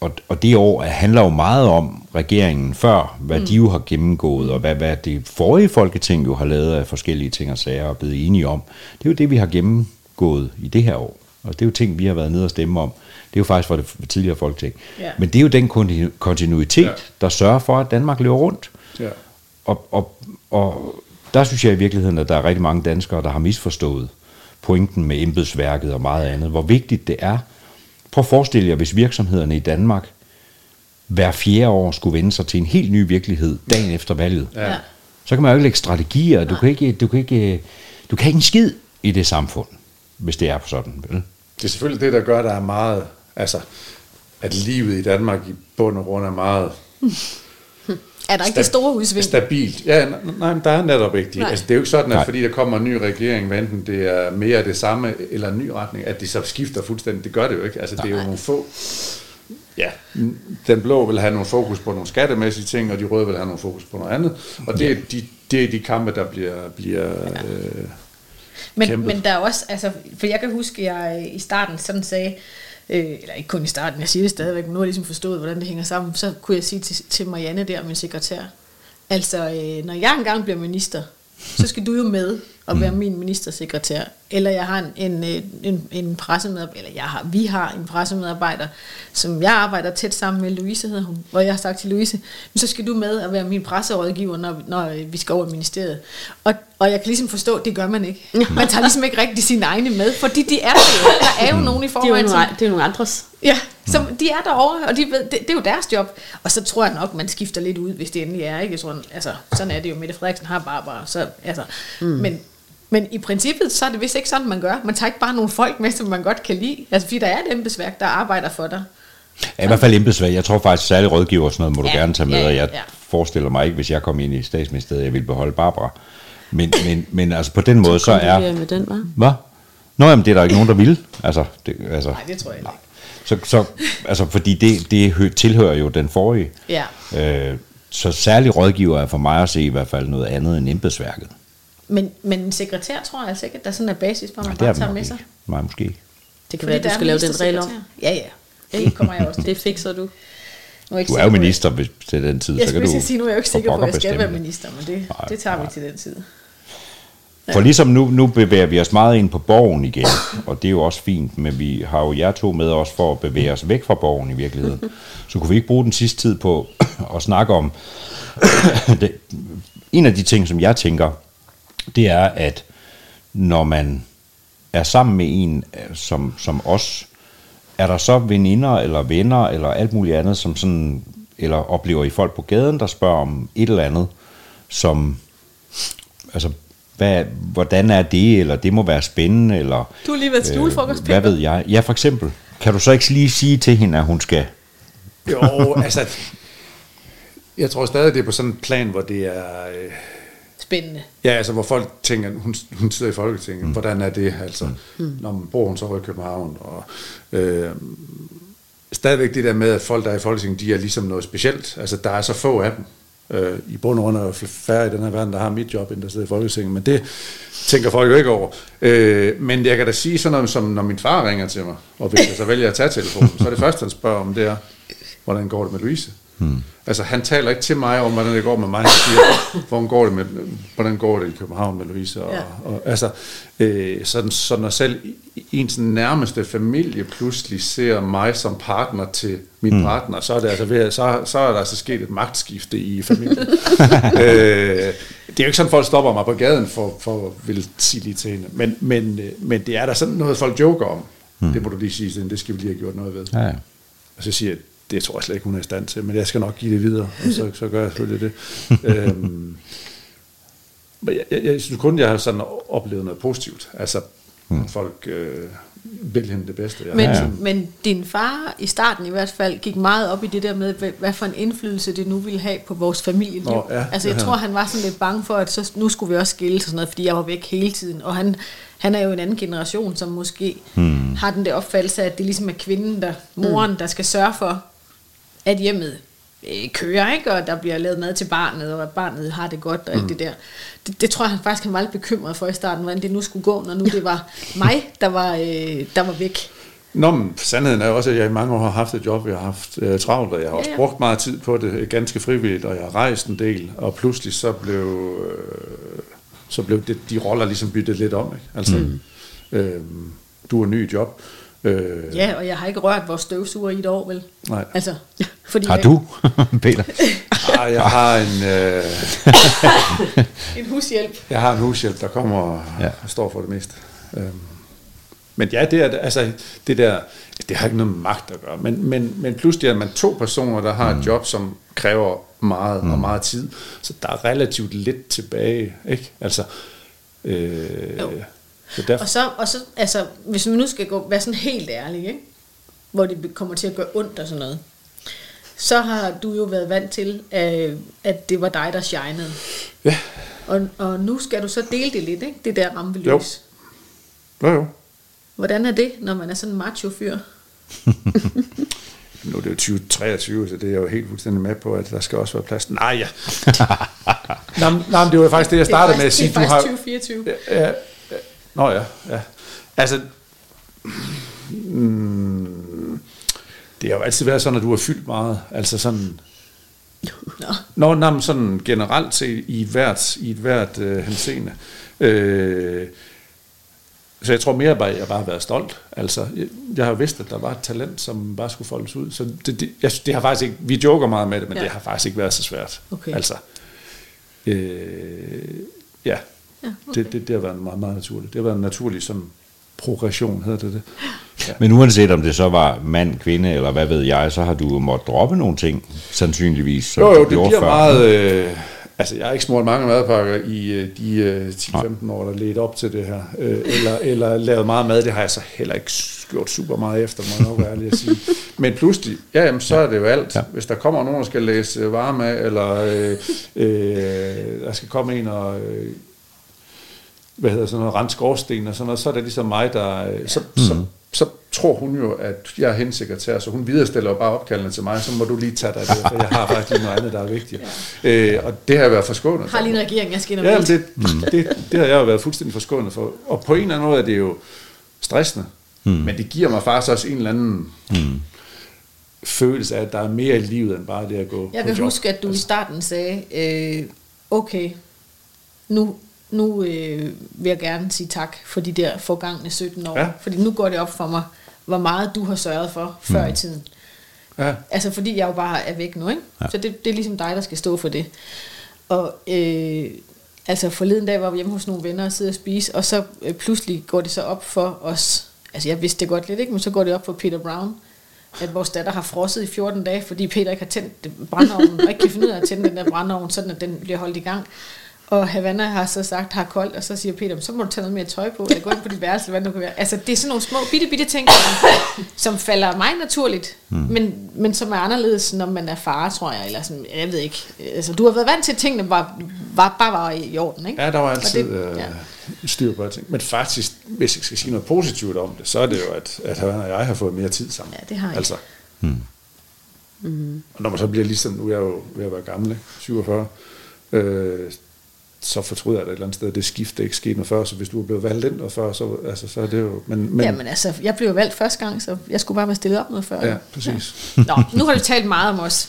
Og, og det år handler jo meget om regeringen før, hvad mm. de jo har gennemgået, og hvad, hvad det forrige folketing jo har lavet af forskellige ting og sager og blevet enige om. Det er jo det, vi har gennemgået i det her år. Og det er jo ting, vi har været nede og stemme om. Det er jo faktisk for det tidligere folketing. Ja. Men det er jo den kontinu- kontinuitet, Ja. der sørger for, at Danmark løber rundt. Ja. Og, og, og der synes jeg i virkeligheden, at der er rigtig mange danskere, der har misforstået pointen med embedsværket og meget andet. Hvor vigtigt det er. Prøv at forestille jer, hvis virksomhederne i Danmark hver fjerde år skulle vende sig til en helt ny virkelighed dagen efter valget. Ja. Så kan man jo ikke lægge strategier. Du kan ikke, du kan ikke, du kan ikke en skid i det samfund, hvis det er sådan. Vel? Det er selvfølgelig det, der gør, at der er meget, altså, at livet i Danmark i bund og grund er meget Er der ikke det store udsving? stabilt. Ja, nej, men der er netop ikke de. Nej. Altså, det er jo ikke sådan, at Nej. fordi der kommer en ny regering, hvad enten det er mere det samme eller en ny retning, at de så skifter fuldstændig. Det gør det jo ikke. Altså, det er jo nogle få... Ja, den blå vil have nogle fokus på nogle skattemæssige ting, og de røde vil have nogle fokus på noget andet. Og det er de, det er de kampe, der bliver, bliver øh, Men, kæmpet. men der er også, altså, for jeg kan huske, at jeg i starten sådan sagde, øh, eller ikke kun i starten, jeg siger det stadigvæk, men nu har jeg ligesom forstået, hvordan det hænger sammen, så kunne jeg sige til, til Marianne der, min sekretær, altså, øh, når jeg engang bliver minister, så skal du jo med og være min ministersekretær. Eller jeg har en, en, en, en pressemedarbejder, eller jeg har, vi har en pressemedarbejder, som jeg arbejder tæt sammen med, Louise hedder hun, hvor jeg har sagt til Louise, så skal du med og være min presserådgiver, når, når vi skal over i ministeriet. Og, og jeg kan ligesom forstå, at det gør man ikke. Man tager ligesom ikke rigtig sine egne med, fordi de er der jo. Der er jo nogen i Det er jo forvejen, nogle, det er nogle andres. Ja, som de er derovre, og de ved, det, det er jo deres job. Og så tror jeg nok, man skifter lidt ud, hvis det endelig er. Ikke? Jeg tror, altså, sådan er det jo. Mette Frederiksen har Barbara. Så, altså, mm. men, men i princippet, så er det vist ikke sådan, man gør. Man tager ikke bare nogle folk med, som man godt kan lide. Altså, fordi der er et embedsværk, der arbejder for dig. Ja, I hvert fald embedsværk. Jeg tror faktisk, særlig rådgiver og sådan noget må du Ja, gerne tage med, ja, og jeg ja. forestiller mig ikke, hvis jeg kom ind i statsministeriet, jeg ville beholde Barbara. Men, men, men altså på den måde, så er... Kondolerer med den, hva'? Hvad? Nå, jamen, det er der ikke nogen, der vil. Altså, det, altså, Nej, det tror jeg ikke. så, så, altså, fordi det, det hø- tilhører jo den forrige. Ja. Øh, så særlig rådgiver er for mig at se i hvert fald noget andet end embedsværket. Men, men en sekretær tror jeg altså ikke, at der sådan er basis for, at Nej, man er bare tager med ikke. sig. Nej, måske ikke. Det kan Fordi være, at du er skal lave den regel om. Ja, ja. Det kommer jeg også til. Det fikser du. Nu jeg ikke Du er jo minister hvis, til den tid, Jeg så kan du lige sige, nu er jeg jo ikke sikker på, at jeg skal være minister, men det, Nej, det tager vi nej. til den tid. For ligesom nu, nu bevæger vi os meget ind på borgen igen, og det er jo også fint, men vi har jo jer to med os for at bevæge os væk fra borgen i virkeligheden. Så kunne vi ikke bruge den sidste tid på at snakke om, det, en af de ting, som jeg tænker, det er, at når man er sammen med en øh, som, som os, er der så veninder eller venner eller alt muligt andet, som sådan, eller oplever I folk på gaden, der spørger om et eller andet, som, altså, hvad, hvordan er det, eller det må være spændende, eller... Du har lige været til julefrokost, Hvad Peter. ved jeg? Ja, for eksempel. Kan du så ikke lige sige til hende, at hun skal... Jo, altså, jeg tror stadig, det er på sådan en plan, hvor det er... Øh, Spændende. Ja, altså hvor folk tænker, hun, hun sidder i Folketinget, mm. hvordan er det, altså, mm. når man bor hun så i København, og øh, stadigvæk det der med, at folk, der er i Folketinget, de er ligesom noget specielt, altså der er så få af dem, øh, i bund og grund er der færre i den her verden, der har mit job, end der sidder i Folketinget, men det tænker folk jo ikke over. Øh, men jeg kan da sige sådan noget, som når min far ringer til mig, og hvis jeg så vælger at tage telefonen, så er det første, han spørger om, det er, hvordan går det med Louise? Hmm. Altså, han taler ikke til mig om, hvordan det går med mig. Han siger, hvordan går det, med, hvordan går det i København med Louise? Og, Ja. ja. og, altså, øh, sådan, så når selv ens nærmeste familie pludselig ser mig som partner til min hmm. partner, så er, det altså ved, så, så er der altså sket et magtskifte i familien. øh, det er jo ikke sådan, folk stopper mig på gaden for, for at ville sige lige til hende. Men, men, øh, men det er der sådan noget, folk joker om. Hmm. Det må du lige sige, det skal vi lige have gjort noget ved. Ja, ja. Og så siger jeg, det tror jeg slet ikke, hun er i stand til, men jeg skal nok give det videre, og så, så gør jeg selvfølgelig det. øhm, men jeg, jeg, jeg synes kun, jeg har sådan oplevet noget positivt. Altså, hmm. folk øh, vil hende det bedste. Jeg Men, har ja. men din far, i starten i hvert fald, gik meget op i det der med, hvad, hvad for en indflydelse det nu ville have på vores familieliv. Nå, ja, altså, jeg ja. tror, han var sådan lidt bange for, at så, nu skulle vi også skille og sådan noget, fordi jeg var væk hele tiden. Og han, han er jo en anden generation, som måske hmm. har den der opfattelse, at det ligesom er kvinden, der, moren, der skal sørge for, at hjemmet øh, kører, ikke? og der bliver lavet mad til barnet, og at barnet har det godt, og alt det der. Det, det tror jeg han faktisk, han var lidt bekymret for i starten, hvordan det nu skulle gå, når nu det var mig, der var, øh, der var væk. Nå, men sandheden er også, at jeg i mange år har haft et job, jeg har haft øh, travlt, og jeg har også Ja, ja. brugt meget tid på det, øh, ganske frivilligt, og jeg har rejst en del, og pludselig så blev, øh, så blev det, de roller ligesom byttet lidt om. Ikke? Altså, mm. øh, du er ny i job. Øh, Ja, og jeg har ikke rørt vores støvsuger i et år, vel? Nej. Altså, fordi Har jeg- du, Peter? ah, jeg har en... Øh, En hushjælp. Jeg har en hushjælp, der kommer og Ja. står for det meste. Øhm. Men ja, det, er, altså, det der, det har ikke noget magt at gøre. Men, men, men pludselig er man to personer, der har et job, som kræver meget mm. og meget tid. Så der er relativt lidt tilbage. Ikke? Altså, øh, Jo. Så derfor, Og så, og så, altså, hvis vi nu skal gå, være sådan helt ærlig, ikke? hvor det kommer til at gøre ondt og sådan noget, så har du jo været vant til, øh, at det var dig, der shinede. ja, Og, og nu skal du så dele det lidt, ikke? det der rampelys. Jo. jo, jo. Hvordan er det, når man er sådan en macho-fyr? Nu er det jo 2023, så det er jeg jo helt fuldstændig med på, at der skal også være plads. Nej, ja. nej, nej, det var faktisk det, jeg startede med at sige. Det er Du har, faktisk 2024. Ja, ja, ja. Nå ja, ja. Altså, mm, det har jo altid været sådan, at du har fyldt meget. Altså sådan... Nå. Nå, nej, men sådan generelt set i et hvert, i et hvert øh, henseende. Øh, så jeg tror mere, at jeg bare har været stolt. Altså, jeg, jeg har jo vidst, at der var et talent, som bare skulle foldes ud. Så det, det, jeg, det har faktisk ikke, vi joker meget med det, men ja. det har faktisk ikke været så svært. Okay. Altså, øh, ja, Ja, okay. det, det, det har været meget, meget naturligt. Det har været en naturlig sådan, progression, hedder det det. Ja. Men uanset om det så var mand, kvinde eller hvad ved jeg, så har du jo måttet droppe nogle ting, sandsynligvis. som Jo, jo, det bliver før. meget... Øh, altså, jeg har ikke smurt mange madpakker i øh, de øh, 10-15 år, der ledte op til det her. Øh, eller, eller lavet meget mad, det har jeg så heller ikke gjort super meget efter, må jeg nok være ærlig at sige. Men pludselig, ja, jamen, så er det jo alt. Ja. Hvis der kommer nogen, der skal læse øh, varme af, eller øh, øh, der skal komme en og... Øh, hvad hedder sådan noget, rent skorsten og sådan noget, så er det ligesom mig, der... øh, Så, mm. så, så tror hun jo, at jeg er hendes sekretær, så hun viderestiller bare opkaldene til mig, så må du lige tage dig det, for jeg har faktisk lige noget andet, der er vigtigt. Ja. Øh, og det har jeg været forskånet for. har lige en regering, jeg skal ind Ja, det, det, det har jeg jo været fuldstændig forskånet for. Og på en eller anden måde er det jo stressende, mm. men det giver mig faktisk også en eller anden mm. følelse af, at der er mere i livet, end bare det at gå Jeg kan job. huske, at du i starten sagde, øh, okay, nu, nu øh, vil jeg gerne sige tak for de der forgangne 17 år. Ja. Fordi nu går det op for mig, hvor meget du har sørget for før i tiden. Ja. Altså fordi jeg jo bare er væk nu, ikke? Ja. Så det, det er ligesom dig, der skal stå for det. Og øh, altså forleden dag var vi hjemme hos nogle venner og sidde og spise, og så øh, pludselig går det så op for os, altså jeg vidste det godt lidt, ikke? men så går det op for Peter Brown, at vores datter har frosset i 14 dage, fordi Peter ikke har tændt brændeovnen, og ikke kan finde ud af at tænde den der brændeovn, sådan at den bliver holdt i gang. Og Havana har så sagt, har koldt, og så siger Peter, så må du tage noget mere tøj på, eller gå ind på dit værelse, eller hvad det nu kan være. Altså, det er sådan nogle små, bitte, bitte ting, som, som falder mig naturligt, mm. men, men som er anderledes, når man er far, tror jeg, eller sådan, jeg ved ikke. Altså, du har været vant til, at tingene var, var, bare var i orden, ikke? Ja, der var Og altid det- øh, ja. styr på ting. Men faktisk, hvis jeg skal sige noget positivt om det, så er det jo, at, at han og jeg har fået mere tid sammen. Ja, det har I. Altså. Hmm. Mm. Og når man så bliver ligesom, nu er jeg jo ved at være gammel, ikke? 47, øh, så fortryder jeg da et eller andet sted, at det skift ikke skete noget før, så hvis du er blevet valgt ind noget før, så, altså, så er det jo... Men, men, Jamen altså, jeg blev valgt første gang, så jeg skulle bare være stillet op noget før. ja, præcis. Nå, nu har du talt meget om os.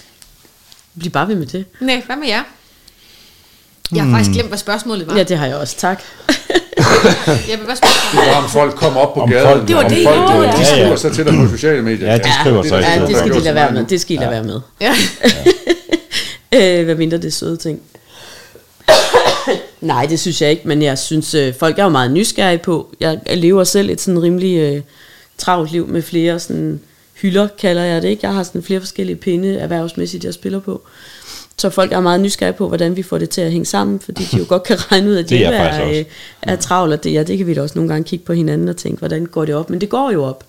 Bliv bare ved med det. Nej, hvad med jer? Jeg har faktisk glemt, hvad spørgsmålet var. Ja, det har jeg også. Tak. Jeg vil bare spørge Det var, om folk kom op på Om gaden. folk- Det var om det, folk, jo, ja. De Ja, skriver ja. så til dig på sociale medier. Ja, de skriver så i det- Ja, det skal de lade så være med. Det skal I lade være med. Ja. Øh, hvad mindre det er søde ting. Nej, det synes jeg ikke, men jeg synes, øh, folk er jo meget nysgerrige på. Jeg, jeg lever selv et sådan rimelig øh, travlt liv med flere sådan hylder, kalder jeg det ikke. Jeg har sådan flere forskellige pinde erhvervsmæssigt, jeg spiller på. Så folk er meget nysgerrige på, hvordan vi får det til at hænge sammen, fordi de jo godt kan regne ud, at de Det er er, også. øh, er travlt, og det, ja, det kan vi da også nogle gange kigge på hinanden og tænke, hvordan går det op? Men det går jo op.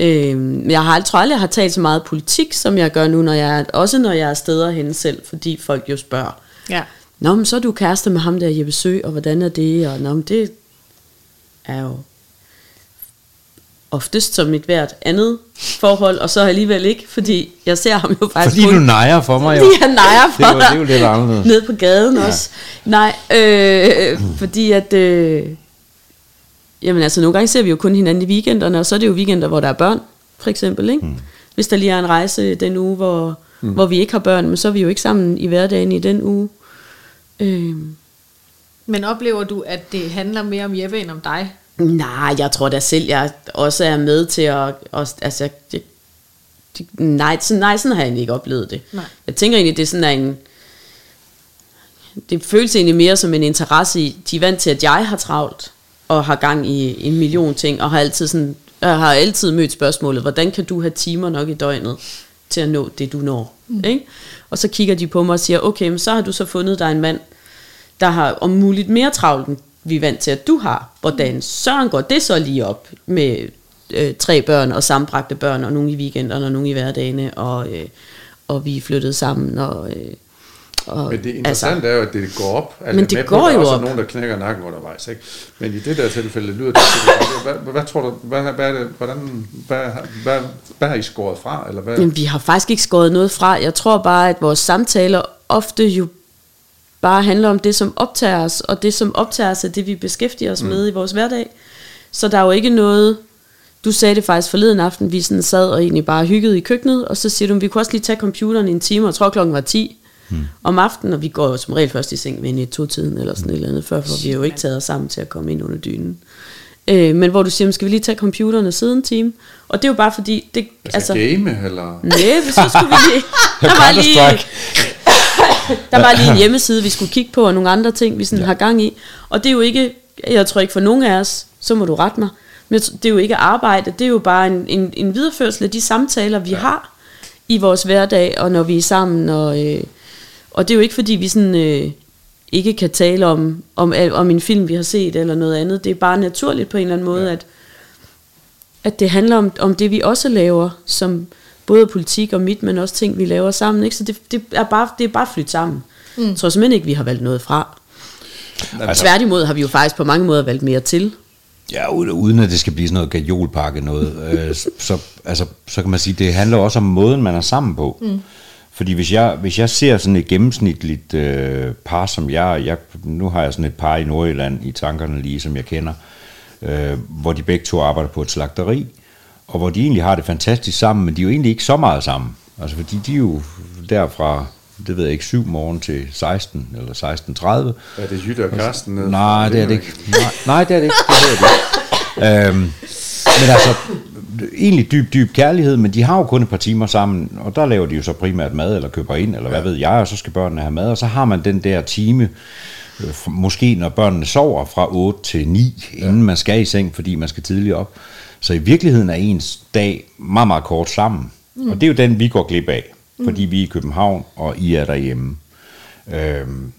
Øh, jeg har, tror aldrig, jeg har talt så meget politik, som jeg gør nu, når jeg, er- også når jeg er steder hen selv, fordi folk jo spørger, ja. Nå, men så er du kæreste med ham der Jeppe Sø, og hvordan er det? Og nå, men det er jo oftest som et hvert andet forhold, og så alligevel ikke, fordi jeg ser ham jo faktisk Fordi du nejer for mig jo. fordi han nejer for Det var- dig. det er jo lidt anderledes. Nede på gaden ja. også. Nej, øh, fordi at... Øh, Jamen altså, nogle gange ser vi jo kun hinanden i weekenderne, og så er det jo weekender, hvor der er børn, for eksempel, ikke? Mm. Hvis der lige er en rejse den uge, hvor, mm. hvor vi ikke har børn, men så er vi jo ikke sammen i hverdagen i den uge. Øh, Men oplever du, at det handler mere om Jeppe end om dig? Nej, jeg tror da selv, jeg også er med til at... Også, altså, det, det, nej, sådan, nej, sådan har jeg ikke oplevet det. Nej. Jeg tænker egentlig, det er sådan en... Det føles egentlig mere som en interesse i, de er vant til, at jeg har travlt, og har gang i en million ting, og har altid, sådan, jeg har altid mødt spørgsmålet, hvordan kan du have timer nok i døgnet til at nå det, du når? Mm. Ikke? Og så kigger de på mig og siger, okay, men så har du så fundet dig en mand, der har om muligt mere travlt, end vi er vant til, at du har. Hvordan søren går det så lige op med øh, tre børn og sammenbragte børn, og nogle i weekenderne og nogle i hverdagene, og, øh, og vi er flyttet sammen. Og, øh, og, Men det interessante altså, er jo, at det går op. Altså, Men det med går på, der jo også op. nogen, der knækker nakken undervejs. Ikke? Men i det der tilfælde lyder det... Hvad, hvad, hvad tror du, hvad, hvad, er det, hvordan, hvad, hvad, hvad har I skåret fra? Eller hvad? Jamen, vi har faktisk ikke skåret noget fra. Jeg tror bare, at vores samtaler ofte jo bare handler om det, som optager os, og det, som optager os, er det, vi beskæftiger os mm. med i vores hverdag. Så der er jo ikke noget... Du sagde det faktisk forleden aften, vi sådan sad og egentlig bare hyggede i køkkenet, og så siger du, vi kunne også lige tage computeren i en time, og jeg tror klokken var 10 mm. om aftenen, og vi går jo som regel først i seng ved en i to-tiden, eller sådan et eller andet, før, for vi har jo ikke taget os sammen til at komme ind under dynen. Øh, men hvor du siger, "Men skal vi lige tage computeren og sidde en time? Og det er jo bare fordi, det, Altså, game, eller... Nej, så skulle vi lige... Der var lige, der var lige en hjemmeside, vi skulle kigge på, og nogle andre ting, vi sådan ja. har gang i. Og det er jo ikke, jeg tror ikke for nogen af os, så må du rette mig, men det er jo ikke arbejde, det er jo bare en, en, en videreførsel af de samtaler, vi ja. har i vores hverdag, og når vi er sammen. Og, øh, og det er jo ikke, fordi vi sådan... Øh, ikke kan tale om, om, om en film, vi har set, eller noget andet. Det er bare naturligt på en eller anden måde, ja. at, at det handler om, om det, vi også laver, som både politik og mit, men også ting, vi laver sammen. Ikke? Så det, det, er bare, det er bare flyttet sammen. Mm. Jeg tror simpelthen ikke, vi har valgt noget fra. Altså, Tværtimod har vi jo faktisk på mange måder valgt mere til. Ja, uden, uden at det skal blive sådan noget gajolpakke noget, øh, så, altså, så kan man sige, det handler også om måden, man er sammen på. Mm. Fordi hvis jeg, hvis jeg ser sådan et gennemsnitligt øh, par, som jeg, jeg, nu har jeg sådan et par i Nordjylland i tankerne lige, som jeg kender, øh, hvor de begge to arbejder på et slagteri, og hvor de egentlig har det fantastisk sammen, men de er jo egentlig ikke så meget sammen. Altså fordi de er jo derfra, det ved jeg ikke, 7 morgen til 16 eller 16.30. Er det Jytte og Karsten? Nej, det er det ikke. Nej, nej det er det ikke. Det er det. Øhm, men altså, egentlig dyb, dyb kærlighed, men de har jo kun et par timer sammen, og der laver de jo så primært mad, eller køber ind, eller hvad ved jeg, og så skal børnene have mad, og så har man den der time, øh, måske når børnene sover fra 8 til 9, inden man skal i seng, fordi man skal tidligt op. Så i virkeligheden er ens dag meget, meget kort sammen. Mm. Og det er jo den, vi går glip af, fordi vi er i København, og I er derhjemme. Øhm,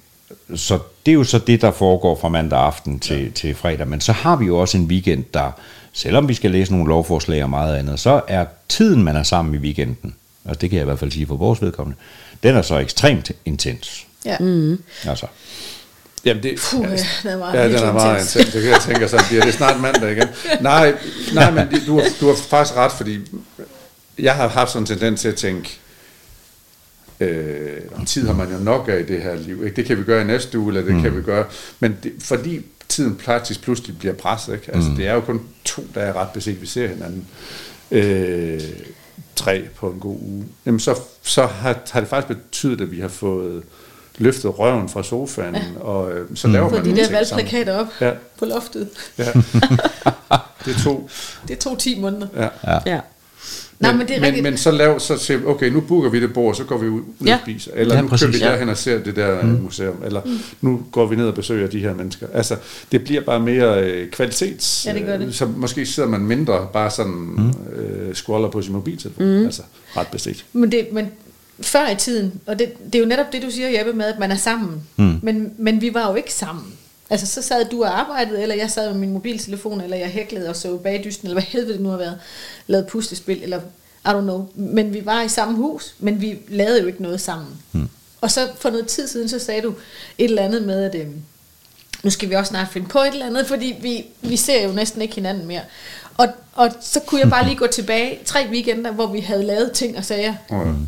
så det er jo så det, der foregår fra mandag aften til, ja. til fredag. Men så har vi jo også en weekend, der, selvom vi skal læse nogle lovforslag og meget andet, så er tiden, man er sammen i weekenden, og det kan jeg i hvert fald sige for vores vedkommende, den er så ekstremt intens. Ja. Mm. Altså, Jamen det, Puh, ja, den var ja, den er meget intens. intens. Det kan jeg tænke sådan, bliver det snart mandag igen. Nej, nej men det, du, har, du har faktisk ret, fordi jeg har haft sådan en tendens til at tænke, øh, om tid har man jo nok af i det her liv. Ikke? Det kan vi gøre i næste uge, eller det mm. kan vi gøre. Men det, fordi tiden faktisk pludselig bliver presset, ikke? Altså, mm. det er jo kun to dage ret beset, vi ser hinanden. Øh, tre på en god uge. Jamen så, så har, har det faktisk betydet, at vi har fået løftet røven fra sofaen, ja. og øh, så laver Få man de der valgplakater op Ja. på loftet. Ja. Det tog. Det tog 10 måneder. Ja. Ja. Nej, men det er men, men så lav, så siger vi, okay, nu booker vi det bord, så går vi ud, ud Ja. og spiser. Eller Ja, nu præcis. kører vi Ja. derhen og ser det der mm. museum. Eller mm. nu går vi ned og besøger de her mennesker. Altså, det bliver bare mere øh, kvalitets... Ja, det gør det. Øh, så måske sidder man mindre bare sådan mm. øh, scroller på sin mobiltelefon. Mm. Altså, ret beset. Men, det, men før i tiden, og det, det er jo netop det, du siger, Jeppe, med, at man er sammen. Mm. Men, men vi var jo ikke sammen. Altså, så sad du og arbejdede, eller jeg sad med min mobiltelefon, eller jeg hæklede og så bagdysten, eller hvad helvede det nu har været, lavede puslespil, eller I don't know. Men vi var i samme hus, men vi lavede jo ikke noget sammen. Mm. Og så for noget tid siden, så sagde du et eller andet med, at øhm, nu skal vi også snart finde på et eller andet, fordi vi, vi ser jo næsten ikke hinanden mere. Og, og så kunne jeg bare lige gå tilbage tre weekender, hvor vi havde lavet ting og sager.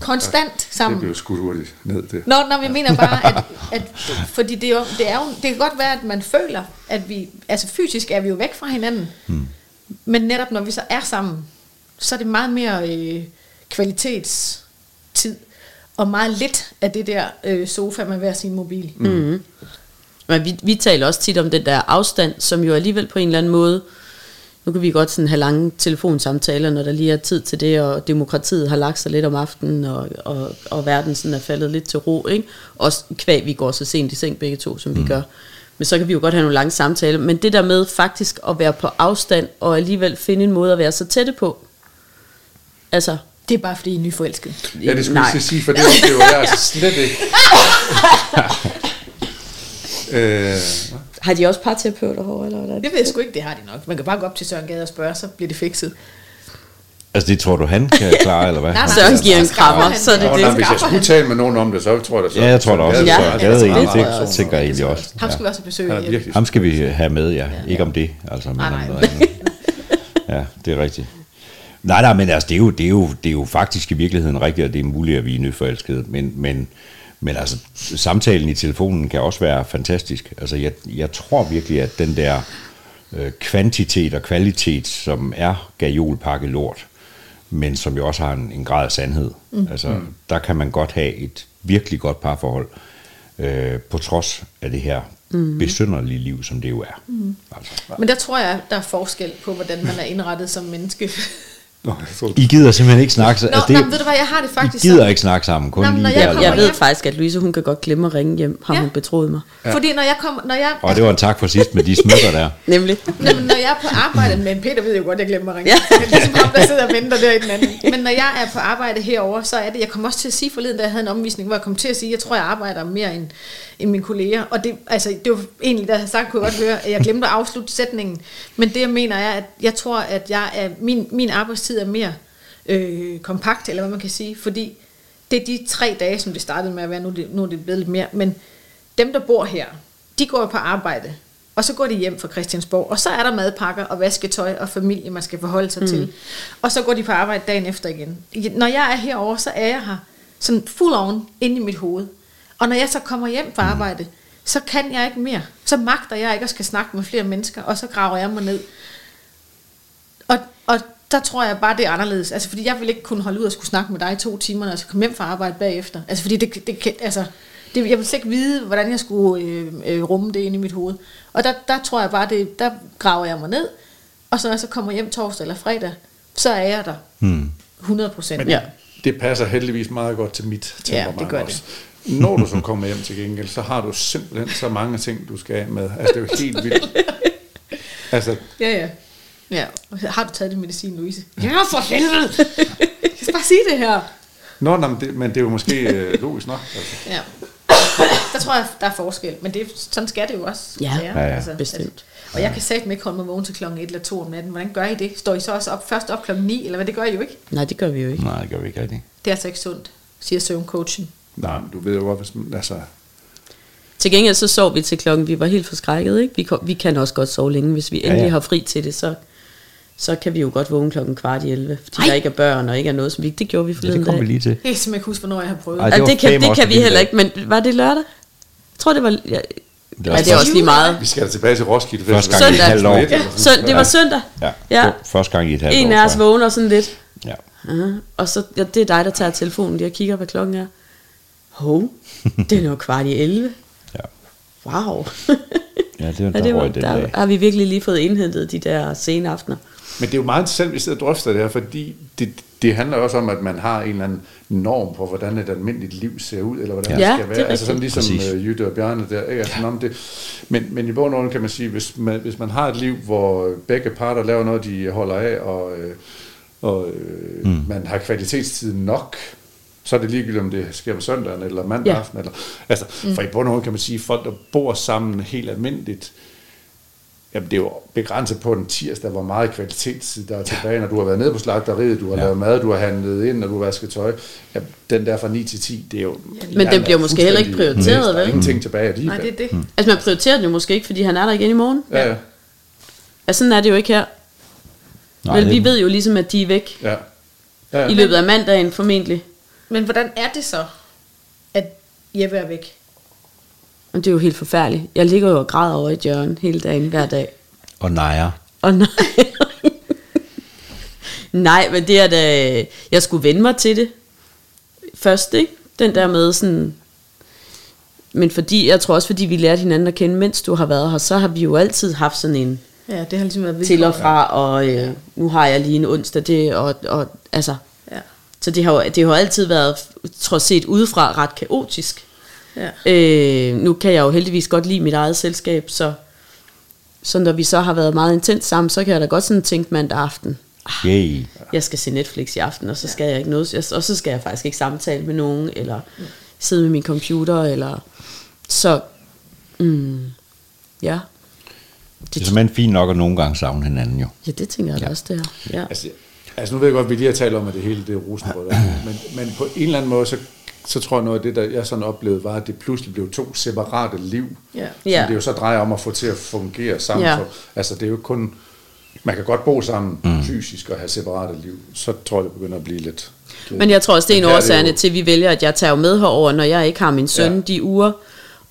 Konstant Det sammen. blev skudt hurtigt ned det. Nå, når vi mener bare, at, at fordi det, er jo, det, er jo, det kan godt være, at man føler, at vi, altså fysisk er vi jo væk fra hinanden, hmm. men netop når vi så er sammen, så er det meget mere øh, kvalitetstid, og meget lidt af det der øh, sofa med hver sin mobil. Mm. Men vi, vi taler også tit om den der afstand, som jo alligevel på en eller anden måde, nu kan vi godt sådan have lange telefonsamtaler, når der lige er tid til det, og demokratiet har lagt sig lidt om aftenen, og, og, og verden sådan er faldet lidt til ro, ikke? Også kvæg, vi går så sent i seng begge to, som mm. vi gør. Men så kan vi jo godt have nogle lange samtaler. Men det der med faktisk at være på afstand, og alligevel finde en måde at være så tætte på, altså, Det er bare fordi, I er nyforelskede. Ja, det skulle jeg sige, for det oplever jeg altså slet ikke. øh, har de også parterapeuter herovre, eller hvordan? Det ved jeg sgu ikke, det har de nok. Man kan bare gå op til Søren Gade og spørge, så bliver det fikset. Altså, det tror du, han kan klare, eller hvad? Nej, nej. Søren giver en krammer, så er det det. når, hvis jeg skulle tale med nogen om det, så tror jeg da så. Ja, jeg tror da også, Ja, jeg. Gade jeg det tænker jeg egentlig også. Ham skal Ja. vi også besøge. Virkelig Ham skal vi have med, ja. Ikke om det, altså, men Nej, nej. noget andet. Ja, det er rigtigt. Nej, nej, men altså, det er jo, det er jo, det er jo faktisk i virkeligheden rigtigt, at det er muligt, at vi er nyforelskede, men, men, men altså, samtalen i telefonen kan også være fantastisk. Altså, jeg, jeg tror virkelig, at den der øh, kvantitet og kvalitet, som er gajolpakke lort, men som jo også har en, en grad af sandhed. Mm. Altså, der kan man godt have et virkelig godt parforhold, øh, på trods af det her mm. besynderlige liv, som det jo er. Mm. Altså. Men der tror jeg, der er forskel på, hvordan man er indrettet som menneske. Nå, jeg I gider simpelthen ikke snakke sammen. Nå, Altså, nå, men ved du hvad, jeg har det I faktisk gider sådan. ikke snakke sammen, kun Nå, men lige når der. jeg kommer Jeg ved hjem- faktisk, at Louise, hun kan godt glemme at ringe hjem, har Ja. hun betroet mig. Ja. Fordi når jeg kommer, når jeg, Og det var en tak for sidst med de smykker der. Nemlig. Nå, men når jeg er på arbejde, men Peter ved jo godt, at jeg glemmer at ringe. Ja. Det er ligesom ham, der sidder og venter der i den anden. Men når jeg er på arbejde herover, så er det, jeg kommer også til at sige forleden, da jeg havde en omvisning, hvor jeg kom til at sige, at jeg tror, jeg arbejder mere end, end mine kolleger. Og det, altså, det var egentlig, da jeg havde sagt, kunne jeg godt høre, at jeg glemte at afslutte sætningen. Men det, jeg mener, er, at jeg tror, at jeg er, min, min arbejdstid er mere øh, kompakt, eller hvad man kan sige, fordi det er de tre dage, som det startede med at være, nu er det, nu er det blevet lidt mere, men dem, der bor her, de går på arbejde, og så går de hjem fra Christiansborg, og så er der madpakker og vasketøj og familie, man skal forholde sig mm. til. Og så går de på arbejde dagen efter igen. Når jeg er herovre, så er jeg her sådan full on inde i mit hoved. Og når jeg så kommer hjem fra arbejde, så kan jeg ikke mere. Så magter jeg ikke at skal snakke med flere mennesker, og så graver jeg mig ned. Og, og der tror jeg bare, det er anderledes. Altså, fordi jeg vil ikke kunne holde ud og skulle snakke med dig i to timer, jeg skal komme hjem fra arbejde bagefter. Altså, fordi det, det, kan- altså, det, jeg vil slet ikke vide, hvordan jeg skulle øh, øh, rumme det inde i mit hoved. Og der, der tror jeg bare, det, der graver jeg mig ned, og så når jeg så kommer hjem torsdag eller fredag, så er jeg der. Hmm. 100 procent. Men Ja. det passer heldigvis meget godt til mit Ja, temperament det gør det. Når du så kommer hjem til gengæld, så har du simpelthen så mange ting, du skal af med. Altså, det er jo helt vildt. Altså, Ja, ja. Ja, har du taget din medicin, Louise? Ja, for helvede! Jeg skal bare sige det her. nå, nå, men, det, men det er jo måske øh, logisk nok. Altså. Ja. Der tror jeg, der er forskel, men det, er- sådan skal det jo også. Ja, være, ja, ja. Bestemt. og jeg kan satme ikke holde mig vågen til klokken 1 eller 2 om natten. Hvordan gør I det? Står I så også op, først op klokken 9, eller hvad? Det gør I jo ikke. Nej, det gør vi jo ikke. Nej, det gør vi ikke rigtigt. Det er altså ikke sundt, siger søvncoachen. Nej, men du ved jo godt, hvis man, altså, Til gengæld så sov vi til klokken, vi var helt forskrækket, ikke? Vi, kom, vi kan også godt sove længe, hvis vi endelig ja. har fri til det, så, så kan vi jo godt vågne klokken kvart i 11, fordi Ej. der ikke er børn og ikke er noget, som vi Det gjorde vi Ja, forleden det kommer vi lige til. Jeg kan simpelthen ikke huske, hvornår jeg har prøvet. Ej, det det, kan, det kan vi en heller ikke, men var det lørdag? Jeg tror, det var... Ja, Det er ja, også det er også lige meget. vi skal da tilbage til Roskilde. Første gang i et Søndag. halvt år. Ja. Søn, det var søndag. Ja, Ja. ja. første gang i et halvt En år. af os vågner sådan lidt. Ja. Aha. Og så, ja, det er dig, der tager telefonen lige og kigger, hvad klokken er. Hov, det er nu kvart i 11. Ja. Wow. Ja, det var- ja, der det var, den der dag. har vi virkelig lige fået indhentet de der sene aftener. Men det er jo meget interessant, at vi sidder og drøfter det her, fordi det, det handler også om, at man har en eller anden norm på, hvordan et almindeligt liv ser ud, eller hvordan Ja. det skal Ja, være. det er altså sådan rigtigt. ligesom Præcis. uh, Jytte og Bjarne der. Ikke? Altså, om det, men, men i bund og kan man sige, hvis man, hvis man har et liv, hvor begge parter laver noget, de holder af, og, øh, og øh, mm. man har kvalitetstid nok, så er det ligegyldigt, om det sker om søndagen eller mandag Ja. aften. Eller, altså, mm. For i bund og grund kan man sige, at folk, der bor sammen helt almindeligt, Jamen, det er jo begrænset på en tirsdag, hvor meget kvalitetstid der er tilbage, når du har været nede på slagteriet, du har ja. lavet mad, du har handlet ind, og du har vasket tøj. Ja, den der fra 9 til 10, det er jo... Men den bliver måske heller ikke prioriteret, væk. Der er vel? ingenting tilbage alligevel. Nej, det er det. Mm. Altså man prioriterer den jo måske ikke, fordi han er der igen i morgen. Ja, ja. Altså sådan er det jo ikke her. Nej, Men vi ved jo ligesom, at de er væk Ja. ja. i løbet af mandagen formentlig. Men hvordan er det så, at Jeppe er væk? Og det er jo helt forfærdeligt. Jeg ligger jo og græder over i hjørnet hele dagen, hver dag. Og nejer. Og nej. nej, men det er da... Jeg skulle vende mig til det først, ikke? Den der med sådan... Men fordi, jeg tror også, fordi vi lærte hinanden at kende, mens du har været her, så har vi jo altid haft sådan en Ja, det har ligesom været til og fra, og øh, nu har jeg lige en onsdag, det, og, og altså... Ja. Så det har jo, det har jo altid været, trods set udefra, ret kaotisk. Ja. Øh, nu kan jeg jo heldigvis godt lide mit eget selskab, så, så når vi så har været meget intens sammen, så kan jeg da godt sådan tænke mandag aften, Yay. jeg skal se Netflix i aften, og så skal jeg ikke noget, og så skal jeg faktisk ikke samtale med nogen, eller sidde med min computer, eller så, mm, ja. Det er simpelthen fint nok at nogle gange savne hinanden jo. Ja, det tænker jeg da også, det er. Ja. Altså, altså nu ved jeg godt, at vi lige har talt om, at det hele det er rosenrødt, men, men på en eller anden måde, så, så tror jeg noget af det, der jeg sådan oplevede, var, at det pludselig blev to separate liv, Ja. Ja. som det jo så drejer om at få til at fungere sammen. Ja. For, altså det er jo kun, man kan godt bo sammen mm. fysisk og have separate liv, så tror jeg, det begynder at blive lidt... Men jeg tror også, det er en af er årsagerne til, at vi vælger, at jeg tager med herover, når jeg ikke har min søn ja. de uger,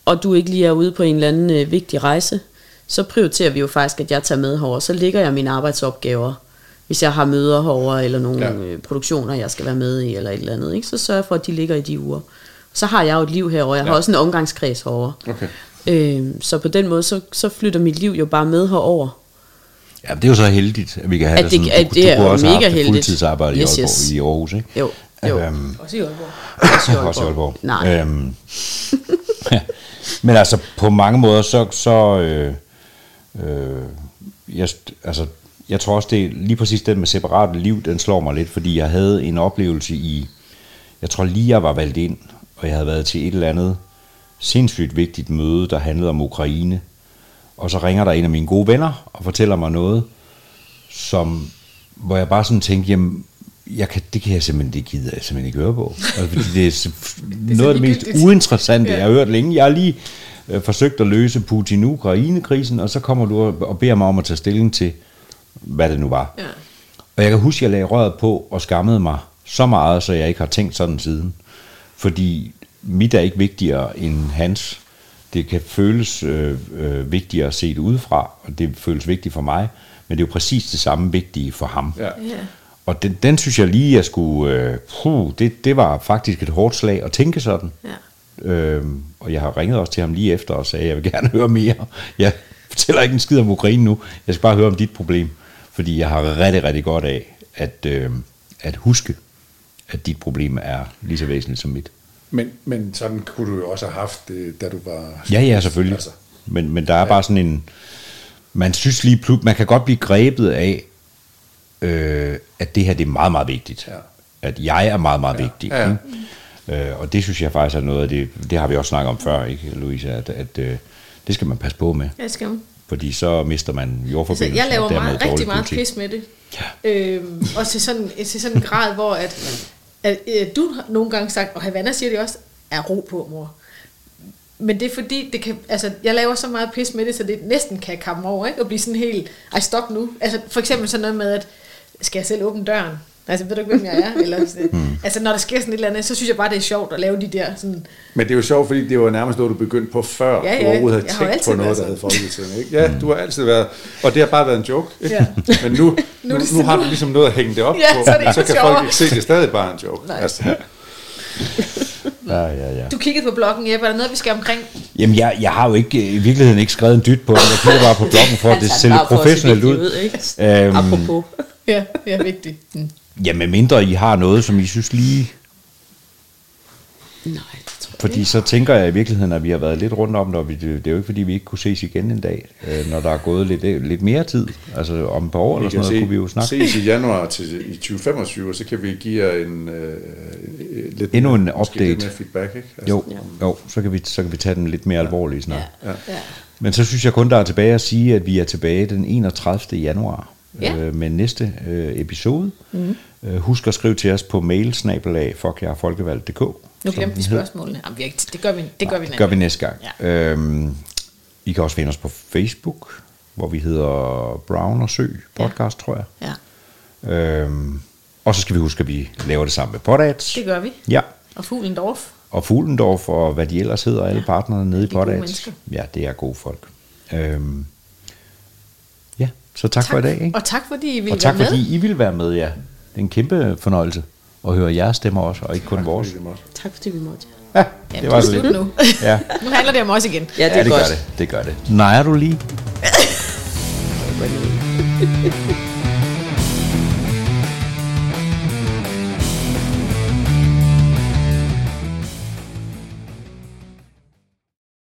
og du ikke lige er ude på en eller anden øh, vigtig rejse, så prioriterer vi jo faktisk, at jeg tager med herover. Så ligger jeg mine arbejdsopgaver, hvis jeg har møder herover eller nogle Ja. øh, produktioner, jeg skal være med i, eller et eller andet, ikke? så sørger jeg for, at de ligger i de uger. Så har jeg jo et liv herover. Jeg har Ja. også en omgangskreds herover. Okay. Øh, så på den måde, så, så flytter mit liv jo bare med herover. Ja, det er jo så heldigt, at vi kan have At det, det- sådan. at Du, det du er kunne jo også have mega haft et heldigt. fuldtidsarbejde Yes, i, Aalborg, yes. i Aarhus, ikke? Jo, jo. Øhm, Også i Aalborg. Også i også i Aalborg. Nej. Øhm, men altså, på mange måder, så... så øh, øh, jeg, altså, jeg tror også, det er lige præcis den med separat liv, den slår mig lidt, fordi jeg havde en oplevelse i... Jeg tror lige, jeg var valgt ind, og jeg havde været til et eller andet sindssygt vigtigt møde, der handlede om Ukraine. Og så ringer der en af mine gode venner og fortæller mig noget, som, hvor jeg bare sådan tænkte, jamen, jeg kan, det kan jeg simpelthen ikke gide, jeg simpelthen ikke høre på. Altså, fordi det er, så- noget af det mest ligegyldigt. uinteressante, Ja. jeg har hørt længe. Jeg har lige øh, forsøgt at løse Putin-Ukraine-krisen, og så kommer du og, og beder mig om at tage stilling til, hvad det nu var. Ja. Og jeg kan huske, at jeg lagde røret på og skammede mig så meget, så jeg ikke har tænkt sådan siden. Fordi mit er ikke vigtigere end hans. Det kan føles øh, øh, vigtigere at se det udefra, og det føles vigtigt for mig, men det er jo præcis det samme vigtige for ham. Ja. Ja. Og den, den synes jeg lige, jeg skulle... Øh, puh, det, det var faktisk et hårdt slag at tænke sådan. Ja. Øhm, og jeg har ringet også til ham lige efter og sagde, at jeg vil gerne høre mere. Jeg fortæller ikke en skid om Ukraine nu. Jeg skal bare høre om dit problem. Fordi jeg har rigtig, rigtig godt af at, øh, at huske, at dit problem er lige så væsentligt som mit. Men, men sådan kunne du jo også have haft det, da du var... Ja, ja, selvfølgelig. Altså, Men, men der er bare sådan en... Man synes lige plut, man kan godt blive grebet af, øh, at det her det er meget, meget vigtigt. Ja. At jeg er meget, meget Ja. vigtig. Ja, ja. Ikke? Øh, og det synes jeg faktisk er noget af det, det har vi også snakket om før, ikke, Louise, at, at øh, det skal man passe på med. Jeg skal Fordi så mister man Altså, jordforbindelsen. jeg laver meget, rigtig meget politik. pis med det. Ja. Øhm, og til sådan, til sådan en grad, hvor at, at, at du har nogle gange sagt, og Havana siger det også, er ro på, mor. Men det er fordi, det kan, altså, jeg laver så meget pis med det, så det næsten kan komme over, ikke? Og blive sådan helt, ej stop nu. Altså for eksempel sådan noget med, at skal jeg selv åbne døren? Altså ved du ikke, hvem jeg er? Eller, sådan, Hmm. Altså når der sker sådan et eller andet, så synes jeg bare, det er sjovt at lave de der sådan, Men det er jo sjovt, fordi det var nærmest noget, du begyndte på før, Ja, ja. du overhovedet Jeg har havde jo tænkt på noget, der hed sådan. Folketinget. Ikke? Ja, du har altid været, og det har bare været en joke. Ikke? Ja. Men nu, nu, Nu er det nu har du ligesom noget at hænge det op Ja, på, så er det så kan folk sjovere. ikke se, det er stadig bare en joke. Nej. Altså, Ja, ja, ja. du kiggede på bloggen, Jeppe, er der noget, vi skal omkring? Jamen, jeg, jeg har jo ikke i virkeligheden ikke skrevet en dyt på det. Jeg kigger bare på bloggen for, at det Altså, ser professionelt ud. ikke? Øhm, Apropos. Ja, ja, vigtigt. Mm. Ja, med mindre I har noget, som I synes lige... Nej, det tror jeg Fordi så tænker jeg i virkeligheden, at vi har været lidt rundt om det, og vi, det er jo ikke fordi, vi ikke kunne ses igen en dag, øh, når der er gået lidt, lidt mere tid. Altså om et par år vi eller sådan noget, se, kunne vi jo snakke. ses i januar til, i 2025, og så kan vi give jer en, øh, lidt Endnu en update. Lidt mere feedback, ikke? Altså, Jo, jo så, kan vi, så kan vi tage den lidt mere alvorligt snart. Ja. Ja. Ja. Men så synes jeg kun, der er tilbage at sige, at vi er tilbage den 31. januar Ja. øh, med næste øh, episode. Mm. Øh, husk at skrive til os på mail snabelag folkevalgt.dk. Nu glemte vi spørgsmålene. Jamen, vi ikke, det gør vi, det gør vi Det gør vi næste gang. Ja. Øhm, I kan også finde os på Facebook, hvor vi hedder Brown og Sø podcast, tror jeg. Ja. Øhm, og så skal vi huske, at vi laver det sammen med Podats. Det gør vi. Ja, Og Fuglendorf. og Fuglendorf og hvad de ellers hedder, alle partnerne nede i mennesker. Ja, det er gode folk. Øhm, ja, så tak, tak for i dag. Ikke? Og tak fordi I ville Og tak være med. fordi I vil være med, ja. Det er en kæmpe fornøjelse at høre jeres stemmer også, og ikke kun vores. Er meget. Tak fordi vi måtte. Ja, Jamen, det var det er slut nu. Ja, nu handler det om os igen. Ja, det ja, det godt. gør det. Det gør det. Nej, er du lige?